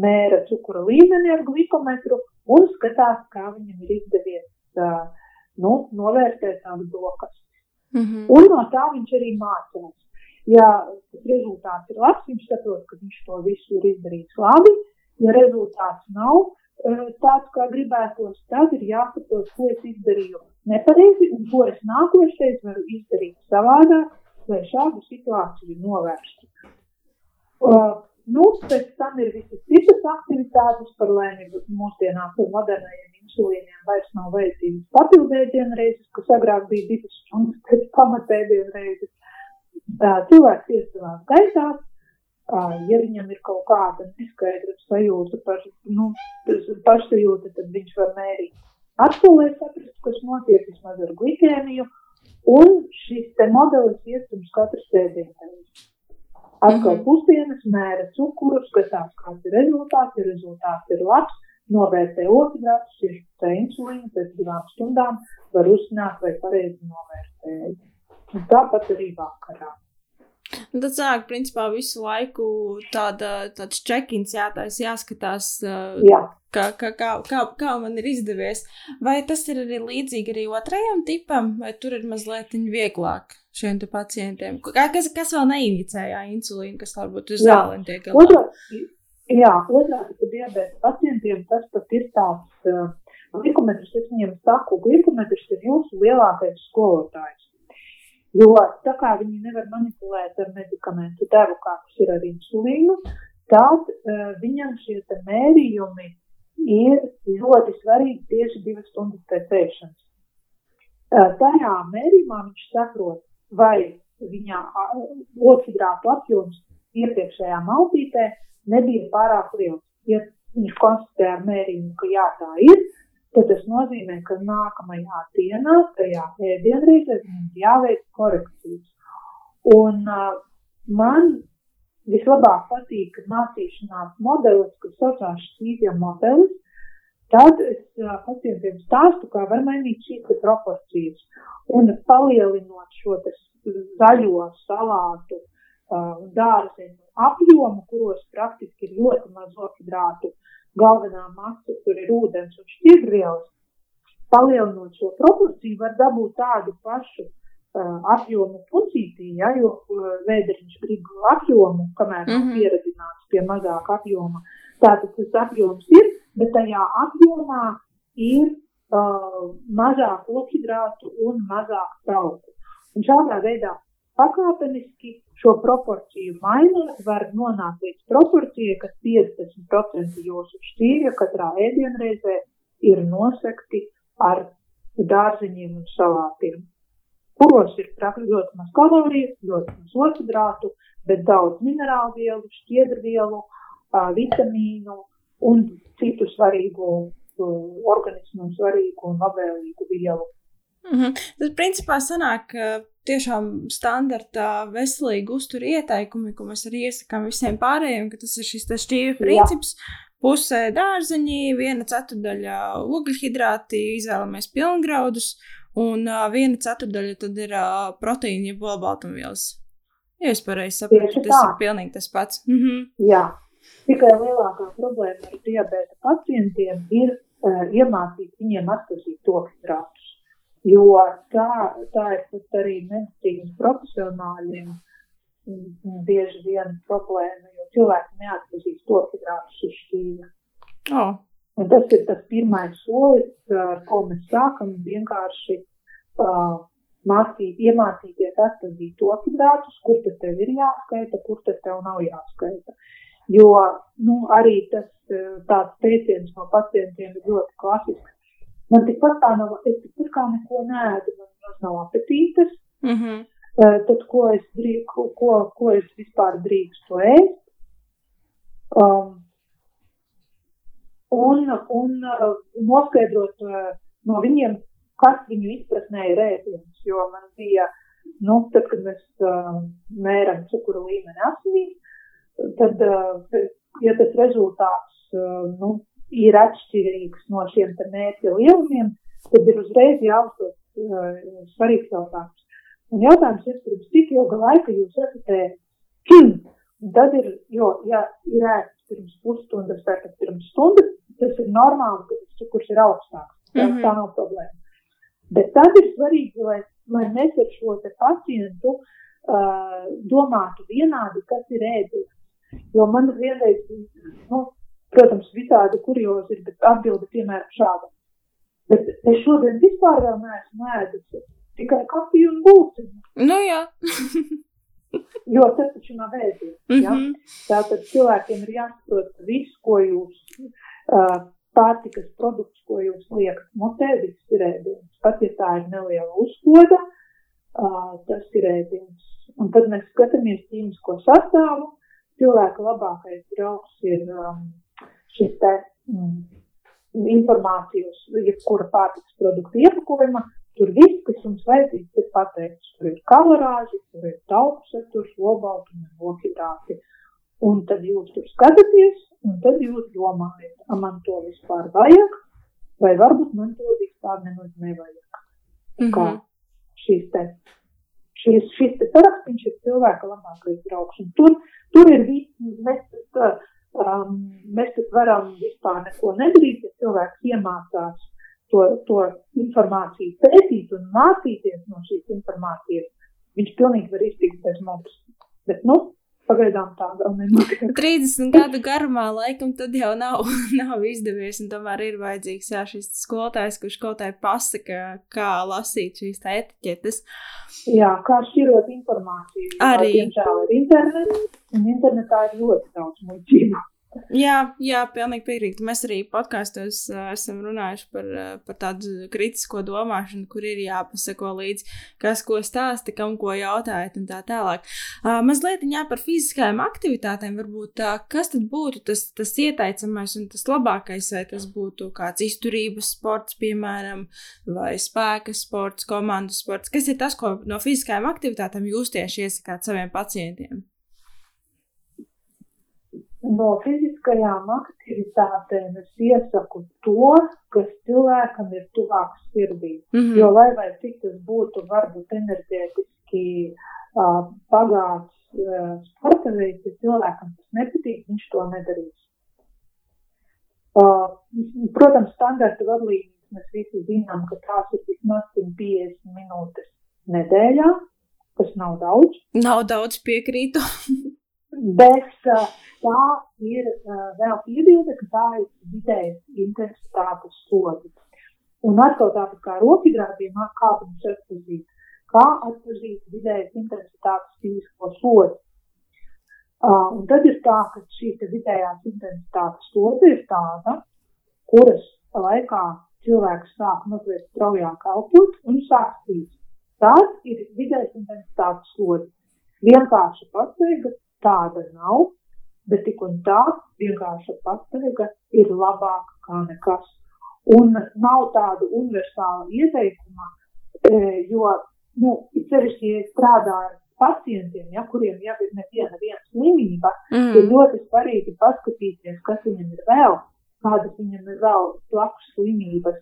mēra cukura līmeni ar glikometru un skatās, kā viņam ir izdevies uh, nu, novērtēt tās brokastis. Mm -hmm. Un no tā viņš arī mācās ja rezultāts ir labs, viņš saprot, ka viņš to visu ir izdarījis labi. Ja rezultāts nav uh, tāds, kā gribētos, tad ir jāsaprot, ko es izdarīju nepareizi un ko es nākošais varu izdarīt savādāk, lai šādu situāciju novērstu. Uh, nu, pēc tam ir visas citas aktivitātes, par laimi mūsdienās ar modernajiem insulīniem vairs nav vajadzības papildēdienreizes, kas agrāk bija divas stundas pēc pamatēdienreizes cilvēks iet savā gaitā, ja viņam ir kaut kāda neskaidra sajūta par nu, pašsajūta, tad viņš var mērīt atpūlē saprast, kas notiek vismaz ar glikēmiju, un šis te modelis iestums katru sēdienu. Atkal -hmm. pusdienas mēra cukuru, skatās, kāds ir rezultāts, ja rezultāts ir labs, novērtē otrāds, ir tā insulīna, pēc divām stundām var uzzināt, vai pareizi novērtēja. Un tāpat arī vakarā. Un tad sāk, principā, visu laiku tāda, tāds check-ins jātais, jāskatās, Jā. kā, kā, kā, kā, kā man ir izdevies. Vai tas ir arī līdzīgi arī otrajam tipam, vai tur ir mazliet vieglāk šiem pacientiem? Kas, kas vēl neinicēja insulīnu, kas varbūt uz zālēm tiek galvā? Jā, otrā tipa diabēta pacientiem tas pat ir tāds uh, glikometrs, es viņiem saku, glikometrs ir jūsu lielākais skolotājs. Jo tā kā viņi nevar manipulēt ar medikamentu devu, kā tas ir ar insulīnu, tad uh, viņam šie mērījumi ir ļoti svarīgi tieši divas stundas pēc ēšanas. Uh, tajā mērījumā viņš saprot, vai viņa uh, otrhidrātu apjoms iepriekšējā maltītē nebija pārāk liels. Ja viņš konstatē ar mērījumu, ka jā, tā ir, tad tas nozīmē, ka nākamajā dienā, tajā ēdienreizē, mums jāveic korekcijas. Un uh, man vislabāk patīk mācīšanās modelis, kas saucās šķīvja modelis. Tad es uh, pacientiem stāstu, kā var mainīt šīs proporcijas. Un palielinot šo zaļo salātu uh, dārzeņu apjomu, kuros praktiski ir ļoti maz ohidrātu, uh, galvenā masa, tur ir ūdens un šķidrvielas, palielinot šo proporciju, var dabūt tādu pašu uh, apjomu pucītī, ja, jo uh, vēderiņš grib apjomu, kamēr mm -hmm. pieredzināts pie mazāka apjoma. Tātad tas apjoms ir, bet tajā apjomā ir uh, mazāk okhidrātu un mazāk tauku. Un šādā veidā pakāpeniski šo proporciju mainot, var nonākt līdz proporcijai, ka 50% jūsu šķīvja katrā ēdienreizē ir nosekti ar dārziņiem un salātiem, kuros ir ļoti maz kalorijas, ļoti maz otrhidrātu, bet daudz minerālu vielu, šķiedrvielu, vitamīnu un citu svarīgu organismu svarīgu un labvēlīgu vielu. -hmm. Tas principā sanāk, ka tiešām standarta veselīga uztura ieteikumi, ko mēs arī iesakām visiem pārējiem, ka tas ir šis šķīvi princips. Jā. Pusē dārzeņi, viena ceturdaļa ogļhidrāti, izvēlamies pilngraudus, un uh, viena ceturdaļa tad ir uh, proteīna, jeb olbaltumvielas. Ja es pareizi saprotu, tas ir pilnīgi tas pats. Mm -hmm. Jā, tikai lielākā problēma ar diabēta pacientiem ir uh, iemācīt viņiem atpazīt to hidrātus. Jo tā, tā ir pat arī medicīnas profesionāļiem bieži vien problēma, jo cilvēki neatpazīst to hidrātus uz šķīvja. Oh. Un tas ir tas pirmais solis, ar ko mēs sākam vienkārši uh, mācīt, iemācīties atpazīt to hidrātus, kur tad tev ir jāskaita, kur tad tev nav jāskaita. Jo nu, arī tas tāds teiciens no pacientiem ir ļoti klasisks. Man tikpat kā nav, es tikpat kā neko nēdu, man nav apetītes. Mm -hmm. Tad ko es, drīk, ko, ko, ko es vispār drīkstu ēst? Um, un, un uh, noskaidrot uh, no viņiem, kas viņu izpratnē ir ēdiens. Jo man bija, nu, tad, kad mēs uh, mēram cukuru līmeni asinīs, tad, uh, ja tas rezultāts uh, nu, ir atšķirīgs no šiem mērķa lielumiem, tad ir uzreiz jāuzdod uh, svarīgs jautājums. Un jautājums ir, pirms cik ilga laika jūs esat ēdis? Tad ir, jo, ja ir ēsts pirms pusstundas vai pat pirms stundas, tas ir normāli, ka tas cukurs ir augstāks. Tā, mm -hmm. tā nav problēma. Bet tad ir svarīgi, lai, lai mēs ar šo pacientu uh, domātu vienādi, kas ir ēdis. Jo man vienreiz, nu, protams, visādi kuriozi ir, bet atbildi piemēram šāda. Bet es šodien vispār vēl neesmu ēdis, tikai kafiju un būciņu. Nu jā. jo tas taču nav ēdiens. Ja? Mm -hmm. Tātad cilvēkiem ir jāsaprot visu, ko jūs uh, pārtikas produkts, ko jūs liekat mutē, viss ir ēdiens. Pat ja tā ir neliela uzkoda, uh, tas ir ēdiens. Un tad mēs skatāmies ķīmisko sastāvu. Cilvēka labākais draugs ir um, šis te mm, informācijas, jebkura pārtikas produkta iepakojuma. Tur viss, kas jums vajadzīgs, ir pateikts. Tur ir kalorāži, tur ir tauku saturs, olbaltumi un ohidrāti. Un tad jūs tur skatāties, un tad jūs domājat, a man to vispār vajag, vai varbūt man to vispār nemaz nevajag. Mm -hmm. Kā šīs te, šīs, šīs te sarakstiņš ir cilvēka labākais draugs. Un tur, tur ir viss, mēs, um, mēs tad varam vispār neko nedarīt, ja cilvēks iemācās to, to informāciju pētīt un mācīties no šīs informācijas. Viņš pilnīgi var iztikt bez mums. Bet, nu, Pagaidām tā vēl nenotiek. 30 gadu garumā laikam tad jau nav, nav izdevies, un tomēr ir vajadzīgs jā, šis skolotājs, kurš kaut kā pasaka, kā lasīt šīs etiķetes. Jā, kā šķirot informāciju. Arī. Diemžēl ir internets, un internetā ir ļoti daudz muļķību. Jā, jā, pilnīgi piekrītu. Mēs arī podkāstos uh, esam runājuši par, uh, par tādu kritisko domāšanu, kur ir jāpasako līdzi, kas ko stāsta, kam ko jautājat un tā tālāk. Uh, mazliet jā, par fiziskajām aktivitātēm varbūt uh, kas tad būtu tas, tas ieteicamais un tas labākais, vai tas būtu kāds izturības sports, piemēram, vai spēka sports, komandas sports. Kas ir tas, ko no fiziskajām aktivitātēm jūs tieši iesakāt saviem pacientiem? No fiziskajām aktivitātēm es iesaku to, kas cilvēkam ir tuvāks sirdī. Mm -hmm. Jo, lai vai cik tas būtu, varbūt enerģētiski uh, pagāts uh, sporta veids, ja cilvēkam tas nepatīk, viņš to nedarīs. Uh, protams, standarta vadlīnijas mēs visi zinām, ka tās ir vismaz 150 minūtes nedēļā, kas nav daudz. Nav daudz piekrītu. Bet uh, tā ir uh, vēl piebilde, ka tā ir vidējas intensitātes sodi. Un atkal tāpat kā rokidrātiem, kā viņus atpazīt, kā atpazīt vidējas intensitātes fizisko sodi. Uh, un tad ir tā, ka šī vidējās intensitātes sodi ir tāda, kuras laikā cilvēks sāk mazliet straujāk elpot un sāk spīt. Tas ir vidējas intensitātes sodi. Vienkārši pateikt, tāda nav, bet tik un tā vienkārša pastaiga ir labāka kā nekas. Un nav tāda universāla ieteikuma, e, jo, nu, sevišķi, ja strādā ar pacientiem, ja, kuriem jau ir neviena viena slimība, mm. ir ļoti svarīgi paskatīties, kas viņam ir vēl, kādas viņam ir vēl blakus slimības,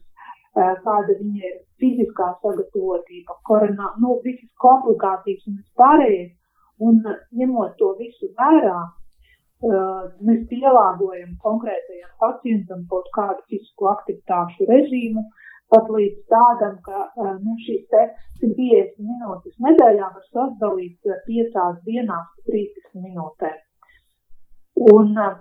e, kāda viņa ir fiziskā sagatavotība, koronā, nu, visas komplikācijas un vispārējais, Un ņemot to visu vērā, uh, mēs pielāgojam konkrētajam pacientam kaut kādu fizisko aktivitāšu režīmu, pat līdz tādam, ka nu, šīs 150 minūtes nedēļā var sadalīt piecās dienās 30 minūtēm. Un uh,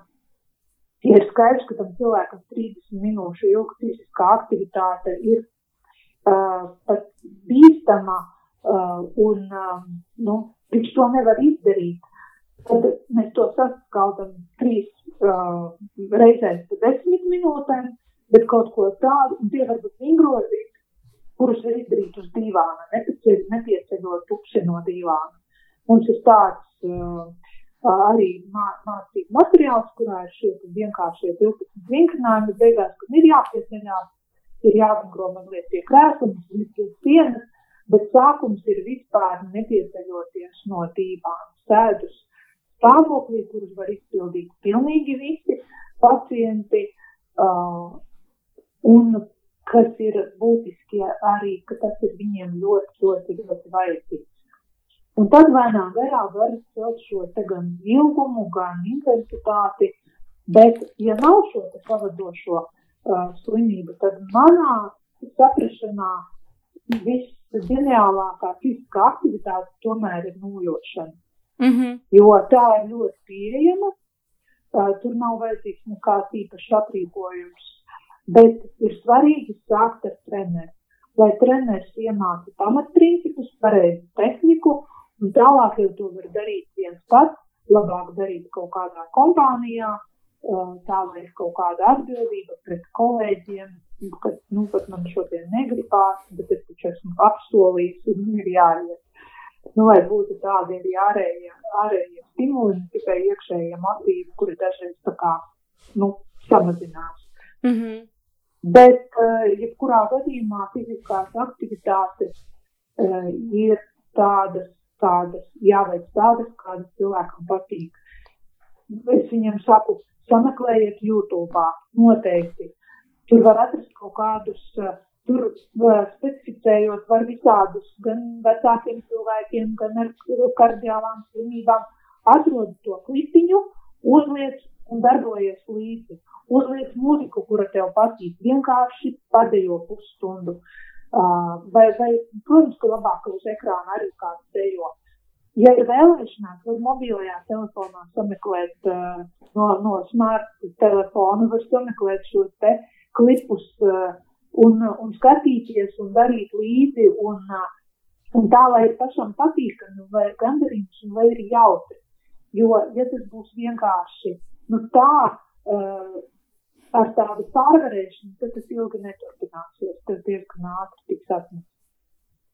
ir skaidrs, ka tam cilvēkam 30 minūšu ilga fiziskā aktivitāte ir uh, pat bīstama uh, un um, nu, viņš to nevar izdarīt. Tad mēs to saskaldam trīs uh, reizēs pa desmit minūtēm, bet kaut ko tādu, un tie var būt vingrojumi, kurus var izdarīt uz divāna, nepieceļot tupsi no divāna. Mums ir tāds uh, arī mā, mācību materiāls, kurā ir šie vienkāršie 12 vingrinājumi, beigās, kad ir jāpieceļās, ir jāvingro mazliet pie krēsla, pie sienas, bet sākums ir vispār nepieceļoties no divāna sēdus stāvoklī, kurus var izpildīt pilnīgi visi pacienti. Uh, un kas ir būtiski arī, ka tas ir viņiem ļoti, ļoti, ļoti vajadzīgs. Un tad lēnām garā var celt šo gan ilgumu, gan intensitāti, bet, ja nav šo pavadošo uh, slimību, tad manā saprašanā viss ģeniālākā fiziskā aktivitāte tomēr ir nūjošana. Mm -hmm. Jo tā ir ļoti pieejama. Tur nav vajadzīgs nekāds īpašs aprīkojums. Bet ir svarīgi sākt ar treneru. Lai treneris iemāca pamatprincipus, pareizu tehniku, un tālāk jau to var darīt viens pats. Labāk darīt kaut kādā kompānijā, tā lai ir kaut kāda atbildība pret kolēģiem, kad, nu, pat man šodien negribās, bet es taču esmu apsolījis un ir jāiet nu, lai būtu tādi arī ārējie, ārējie stimuli, ne tikai iekšējie motīvi, kuri dažreiz tā kā, nu, samazinās. Mm -hmm. Bet, uh, jebkurā gadījumā fiziskās aktivitātes uh, ir tādas, tādas, jāveic tādas, kādas cilvēkam patīk. Es viņiem saku, sameklējiet YouTube, noteikti. Tur var atrast kaut kādus uh, Tur uh, specificējot var visādus, gan vecākiem cilvēkiem, gan ar kardiālām slimībām, atrod to klipiņu, uzliec un darbojies līdzi. Uzliec mūziku, kura tev patīk, vienkārši padejo pusstundu. Uh, vai, vai, protams, ka labāk uz ekrāna arī kāds dejo. Ja ir vēlēšanās, var mobilajā telefonā sameklēt uh, no, no smart telefona, var sameklēt šos te klipus uh, un, un skatīties un darīt līdzi, un, un tā, lai pašam patīkami, vai gandarījums, lai ir jautri. Jo, ja tas būs vienkārši nu, tā, uh, ar tādu pārvarēšanu, tad tas ilgi neturpināsies. Tas diezgan ātri tiks atmests.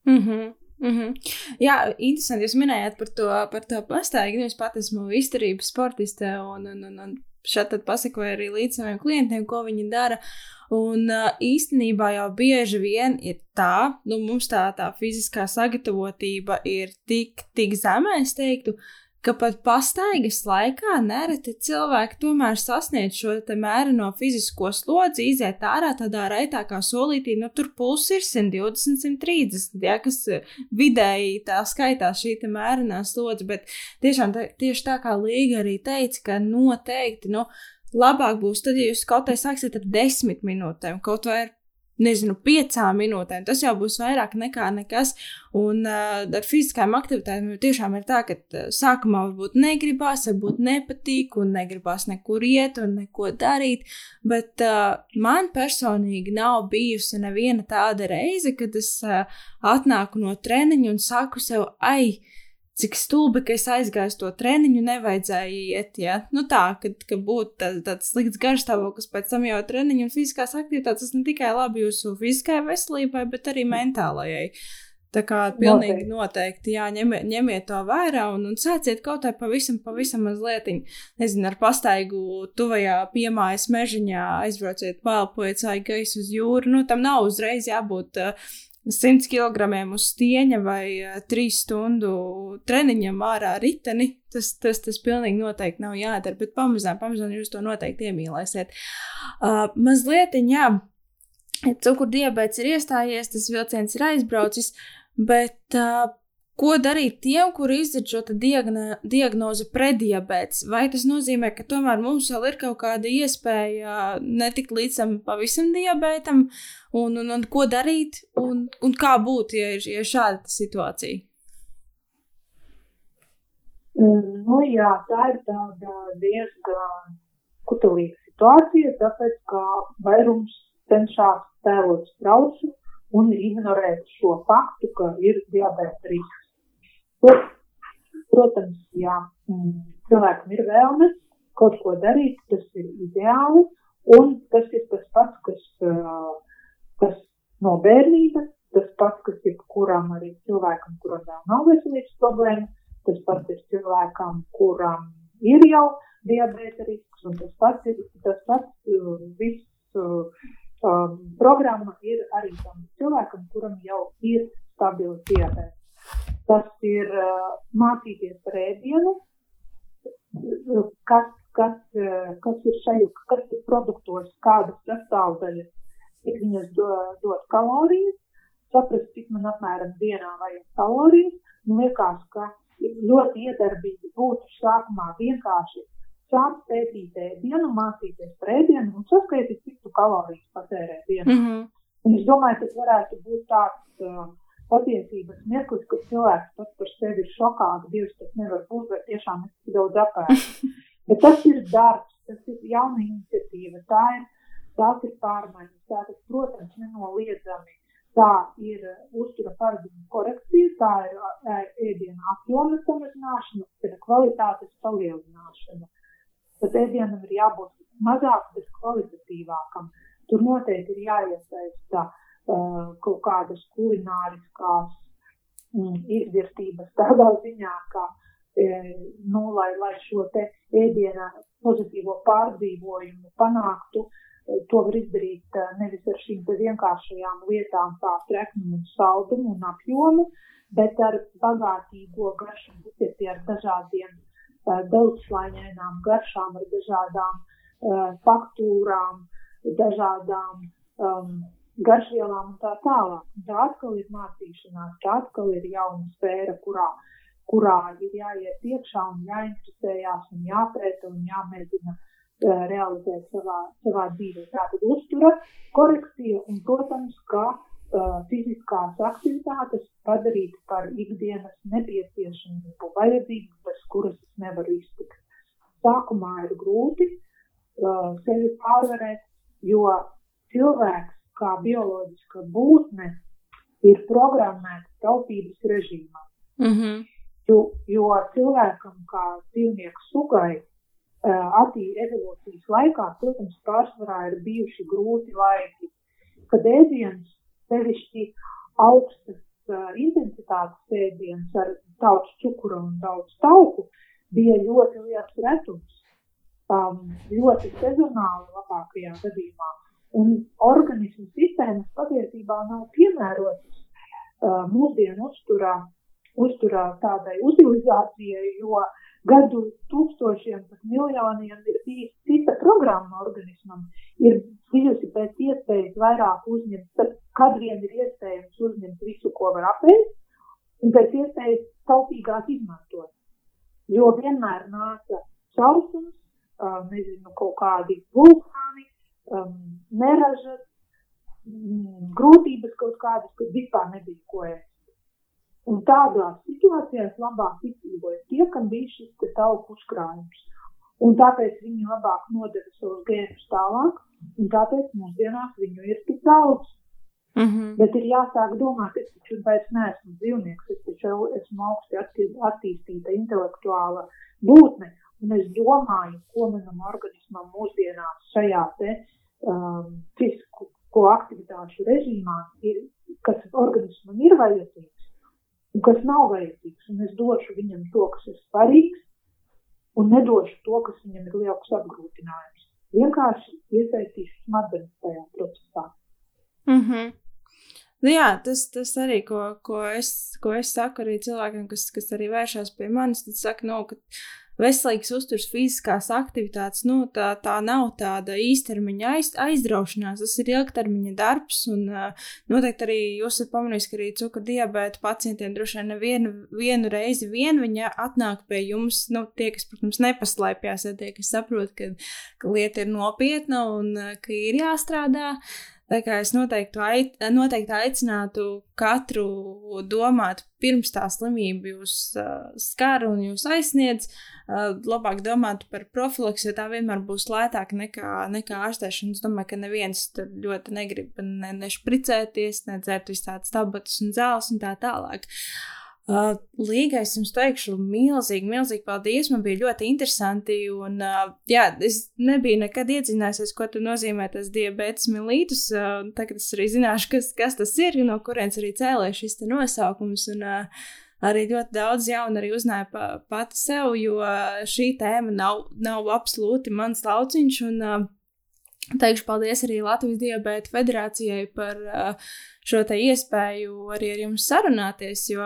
Mm -hmm. Mm -hmm. Jā, interesanti. Jūs minējāt par to, par to. Nu, es pat esmu izturības sportiste un, un, un, un šeit pasakoju arī līdz saviem klientiem, ko viņi dara. Un īstenībā jau bieži vien ir tā, nu, mums tā, tā fiziskā sagatavotība ir tik, tik zema, es teiktu, ka pat pastaigas laikā nereti cilvēki tomēr sasniedz šo mēru no fizisko slodzi, iziet ārā tādā raitākā solītī, nu tur pulss ir 120, 130, ja, kas vidēji tā skaitās šī mērenā slodze, bet tiešām tā, tieši tā kā Līga arī teica, ka noteikti, nu, labāk būs tad, ja jūs kaut kā sāksiet ar desmit minūtēm, kaut vai ar nezinu, piecām minūtēm. Tas jau būs vairāk nekā nekas. Un uh, ar fiziskām aktivitātēm tiešām ir tā, ka uh, sākumā varbūt negribās, varbūt nepatīk, un negribās nekur iet un neko darīt. Bet uh, man personīgi nav bijusi neviena tāda reize, kad es uh, atnāku no treniņa un saku sev, ai, cik stulbi, ka es aizgāju to treniņu, nevajadzēja iet. Ja? Nu tā, kad, kad būtu tā, tāds slikts garstāvoklis pēc tam jau treniņu un fiziskās aktivitātes, tas ne tikai labi jūsu fiziskajai veselībai, bet arī mentālajai. Tā kā pilnīgi noteikti, noteikti jā, ņemiet, ņemiet to vērā un, un sāciet kaut kā pavisam, pavisam mazliet, nezinu, ar pastaigu tuvajā piemājas mežiņā, aizbrauciet, pēlpojiet sāļu gaisu uz jūru. Nu, tam nav uzreiz jābūt uh, 100 kg uz stieņa vai 3 eh, stundu treniņam ārā riteni. Tas, tas, tas pilnīgi noteikti nav jādara, bet pamazām, pamazām jūs to noteikti iemīlēsiet. Uh, mazliet, jā, cukurdiabēts ir iestājies, tas vilciens ir aizbraucis, bet uh, Ko darīt tiem, kuri izdzird šo diagno, diagnozi prediabēts? Vai tas nozīmē, ka tomēr mums vēl ir kaut kāda iespēja netikt līdz tam pavisam diabētam, un, un, un ko darīt, un, un kā būt, ja ir, ja šāda situācija? Mm, nu, jā, tā ir tāda diezgan kutelīga situācija, tāpēc, ka vairums cenšas tēlot strausu un ignorēt šo faktu, ka ir diabēta risks. Protams, jā, mm, cilvēkam ir vēlme kaut ko darīt, tas ir ideāli, un tas ir tas pats, kas, kas no bērnības, tas pats, kas ir kuram arī cilvēkam, kuram vēl nav veselības problēma, tas pats ir cilvēkam, kuram ir jau diabēta risks, un tas pats ir tas pats viss um, programma ir arī tam cilvēkam, kuram jau ir stabils diabēts. Tas ir mācīties par ēdienu, kas, kas, kas ir šajā, kas ir produktos, kādas sastāvdaļas, cik viņas do, dod kalorijas, saprast, cik man apmēram dienā vajag kalorijas. Man liekas, ka ļoti iedarbīgi būtu sākumā vienkārši sākt pētīt ēdienu, mācīties par ēdienu un saskaitīt, cik tu kalorijas patērē dienā. Mm -hmm. Un es domāju, tas varētu būt tāds uh, patiesības mirklis, kad cilvēks pats par sevi ir šokā, ka Dievs tas nevar būt, vai tiešām es tik daudz apēdu. Bet tas ir darbs, tas ir jauna iniciatīva, tā ir, tās ir pārmaiņas, tā tas, protams, nenoliedzami. Tā ir uztura paradigma korekcija, tā ir ēdiena apjoma samazināšana, tā ir kvalitātes palielināšana. Tad ēdienam ir jābūt mazāk, bet kvalitatīvākam. Tur noteikti ir jāiesaista uh, Uh, kaut kādas kulināriskās mm, izvērtības tādā ziņā, ka e, nu, lai, lai šo te ēdienu pozitīvo pārdzīvojumu panāktu, e, to var izdarīt nevis ar šīm vienkāršajām lietām, kā treknumu, saldumu un apjomu, bet ar bagātīgo garšu buketi ar dažādiem daudzslāņainām garšām, ar dažādām faktūrām, dažādām um, garšvielām un tā tālāk. Tā atkal ir mācīšanās, tā atkal ir jauna sfēra, kurā, kurā ir jāiet iekšā un jāinteresējās un jāpēta un jāmēģina uh, realizēt savā, savā dzīvē. Tātad uztura, korekcija un, protams, ka uh, fiziskās aktivitātes padarīt par ikdienas nepieciešamību, vajadzību, bez kuras es nevaru iztikt. Sākumā ir grūti uh, sevi pārvarēt, jo cilvēks kā bioloģiska būtne ir programmēta taupības režīmā. Mm -hmm. jo, jo cilvēkam, kā dzīvnieku sugai, attīstības evolūcijas laikā, protams, pārsvarā ir bijuši grūti laiki, kad ēdiens, sevišķi augstas uh, intensitātes ēdiens ar daudz cukura un daudz tauku, bija ļoti liels retums. Um, ļoti sezonāli labākajā gadījumā. Un organismu sistēmas patiesībā nav piemērotas uh, mūsdienu uzturā, uzturā tādai utilizācijai, jo gadu tūkstošiem, pat miljoniem ir bijis cita programma organismam, ir bijusi pēc iespējas vairāk uzņemt, kad vien ir iespējams uzņemt visu, ko var apēst, un pēc iespējas taupīgāk izmantot. Jo vienmēr nāca sausums, uh, nezinu, kaut kādi vulkāni, um, neražas, mm, grūtības kaut kādas, kad vispār nebija ko ēst. Un tādās situācijās labāk izdzīvoja tie, kam bija šis tauku uzkrājums. Un tāpēc viņi labāk nodeva savus gēnus tālāk, un tāpēc mūsdienās viņu ir tik daudz. Mm -hmm. Bet ir jāsāk domāt, es taču vairs neesmu dzīvnieks, es taču esmu augsti attīstīta intelektuāla būtne, un es domāju, ko manam organismam mūsdienās šajā te um, fizisko aktivitāšu režīmā, ir, kas organismam ir vajadzīgs un kas nav vajadzīgs. Un es došu viņam to, kas ir svarīgs, un nedošu to, kas viņam ir liels apgrūtinājums. Vienkārši iesaistīšu smadzenes tajā procesā. Mm -hmm. Nu jā, tas, tas arī, ko, ko, es, ko es saku arī cilvēkiem, kas, kas arī vēršas pie manis, tad saka, no, ka veselīgs uzturs, fiziskās aktivitātes, nu, tā, tā nav tāda īstermiņa aiz, aizraušanās, tas ir ilgtermiņa darbs. Un uh, noteikti arī jūs esat pamanījis, ka arī cukurdiabēta pacientiem droši vien nevienu vienu reizi vien viņa atnāk pie jums, nu, tie, kas, protams, nepaslēpjas, ja tie, kas saprot, ka, ka lieta ir nopietna un ka ir jāstrādā. Uh, Tā kā es noteikti, ait, noteikti aicinātu katru domāt, pirms tā slimība jūs uh, skar un jūs aizsniedz, uh, labāk domāt par profilaksu, jo tā vienmēr būs lētāka nekā, nekā ārstēšana. Es domāju, ka neviens tur ļoti negrib ne, nešpricēties, nedzert visādas tabletes un zāles un tā tālāk. Uh, Uh, Līgai es jums teikšu, milzīgi, milzīgi paldies. Man bija ļoti interesanti. Un, uh, jā, es nebiju nekad iedzinājusies, ko nozīmē tas diabetes milītus. Uh, tagad es arī zināšu, kas, kas tas ir, no kurienes arī cēlēs šis nosaukums. Un, uh, arī ļoti daudz jaunu arī uzzināju pa, pati sev, jo šī tēma nav, nav absolūti mans lauciņš. Un, uh, Teikšu paldies arī Latvijas Diabēta federācijai par uh, šo iespēju arī ar jums sarunāties, jo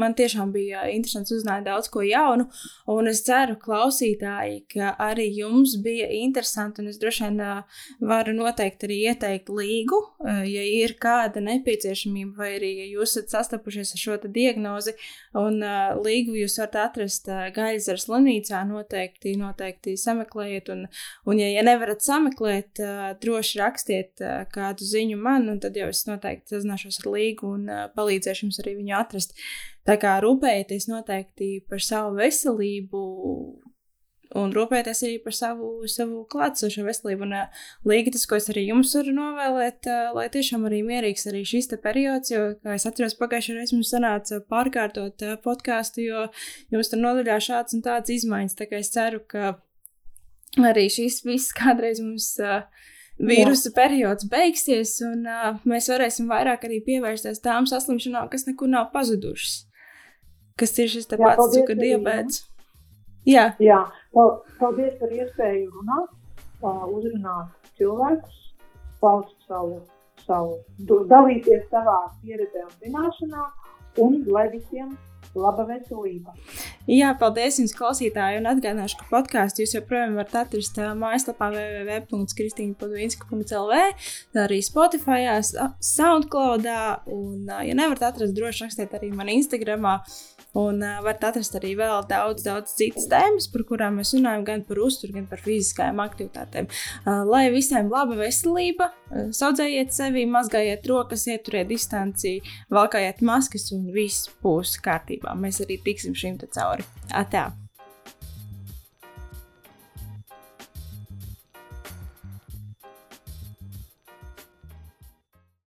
man tiešām bija interesanti uzzināt daudz ko jaunu, un es ceru, klausītāji, ka arī jums bija interesanti, un es droši vien uh, varu noteikti arī ieteikt līgu, uh, ja ir kāda nepieciešamība, vai arī ja jūs esat sastapušies ar šo diagnozi, un uh, līgu jūs varat atrast uh, Gaļzars slimnīcā, noteikti, noteikti sameklējiet, un, un ja, ja nevarat sameklēt, uh, droši rakstiet uh, kādu ziņu man, un tad jau es noteikti sazināšos ar līgu un uh, palīdzēšu jums arī viņu atrast. Tā kā rūpējieties noteikti par savu veselību un rūpēties arī par savu, savu klātsošo veselību. Un uh, līgi tas, ko es arī jums varu novēlēt, uh, lai tiešām arī mierīgs arī šis periods, jo, kā es atceros, pagājušajā reizē mums sanāca pārkārtot uh, podkāstu, jo jums tur nodaļā šāds un tāds izmaiņas. Tā kā es ceru, ka arī šis viss kādreiz mums. Uh, vīrusu Jā. periods beigsies, un uh, mēs varēsim vairāk arī pievērsties tām saslimšanām, kas nekur nav pazudušas kas ir šis pats cukura diabetes. Jā. Jā, paldies par iespēju runāt, uzrunāt cilvēkus, paust savu, savu, dalīties savā pieredzē un zināšanā, un lai visiem laba veselība. Jā, paldies jums, klausītāji. Un atgādināšu, ka podkāstu jūs joprojām varat atrast mājaslapā www.kristīna.lv, arī Spotify, SoundCloud. Un, ja nevarat atrast, droši rakstiet arī man Instagramā. Un uh, varat atrast arī vēl daudz, daudz citas tēmas, par kurām mēs runājam, gan par uzturu, gan par fiziskajām aktivitātēm. Uh, lai visiem laba veselība, uh, saudzējiet sevi, mazgājiet rokas, ieturiet distanci, valkājiet maskas un viss būs kārtībā. Mēs arī tiksim šim te cauri. Atā!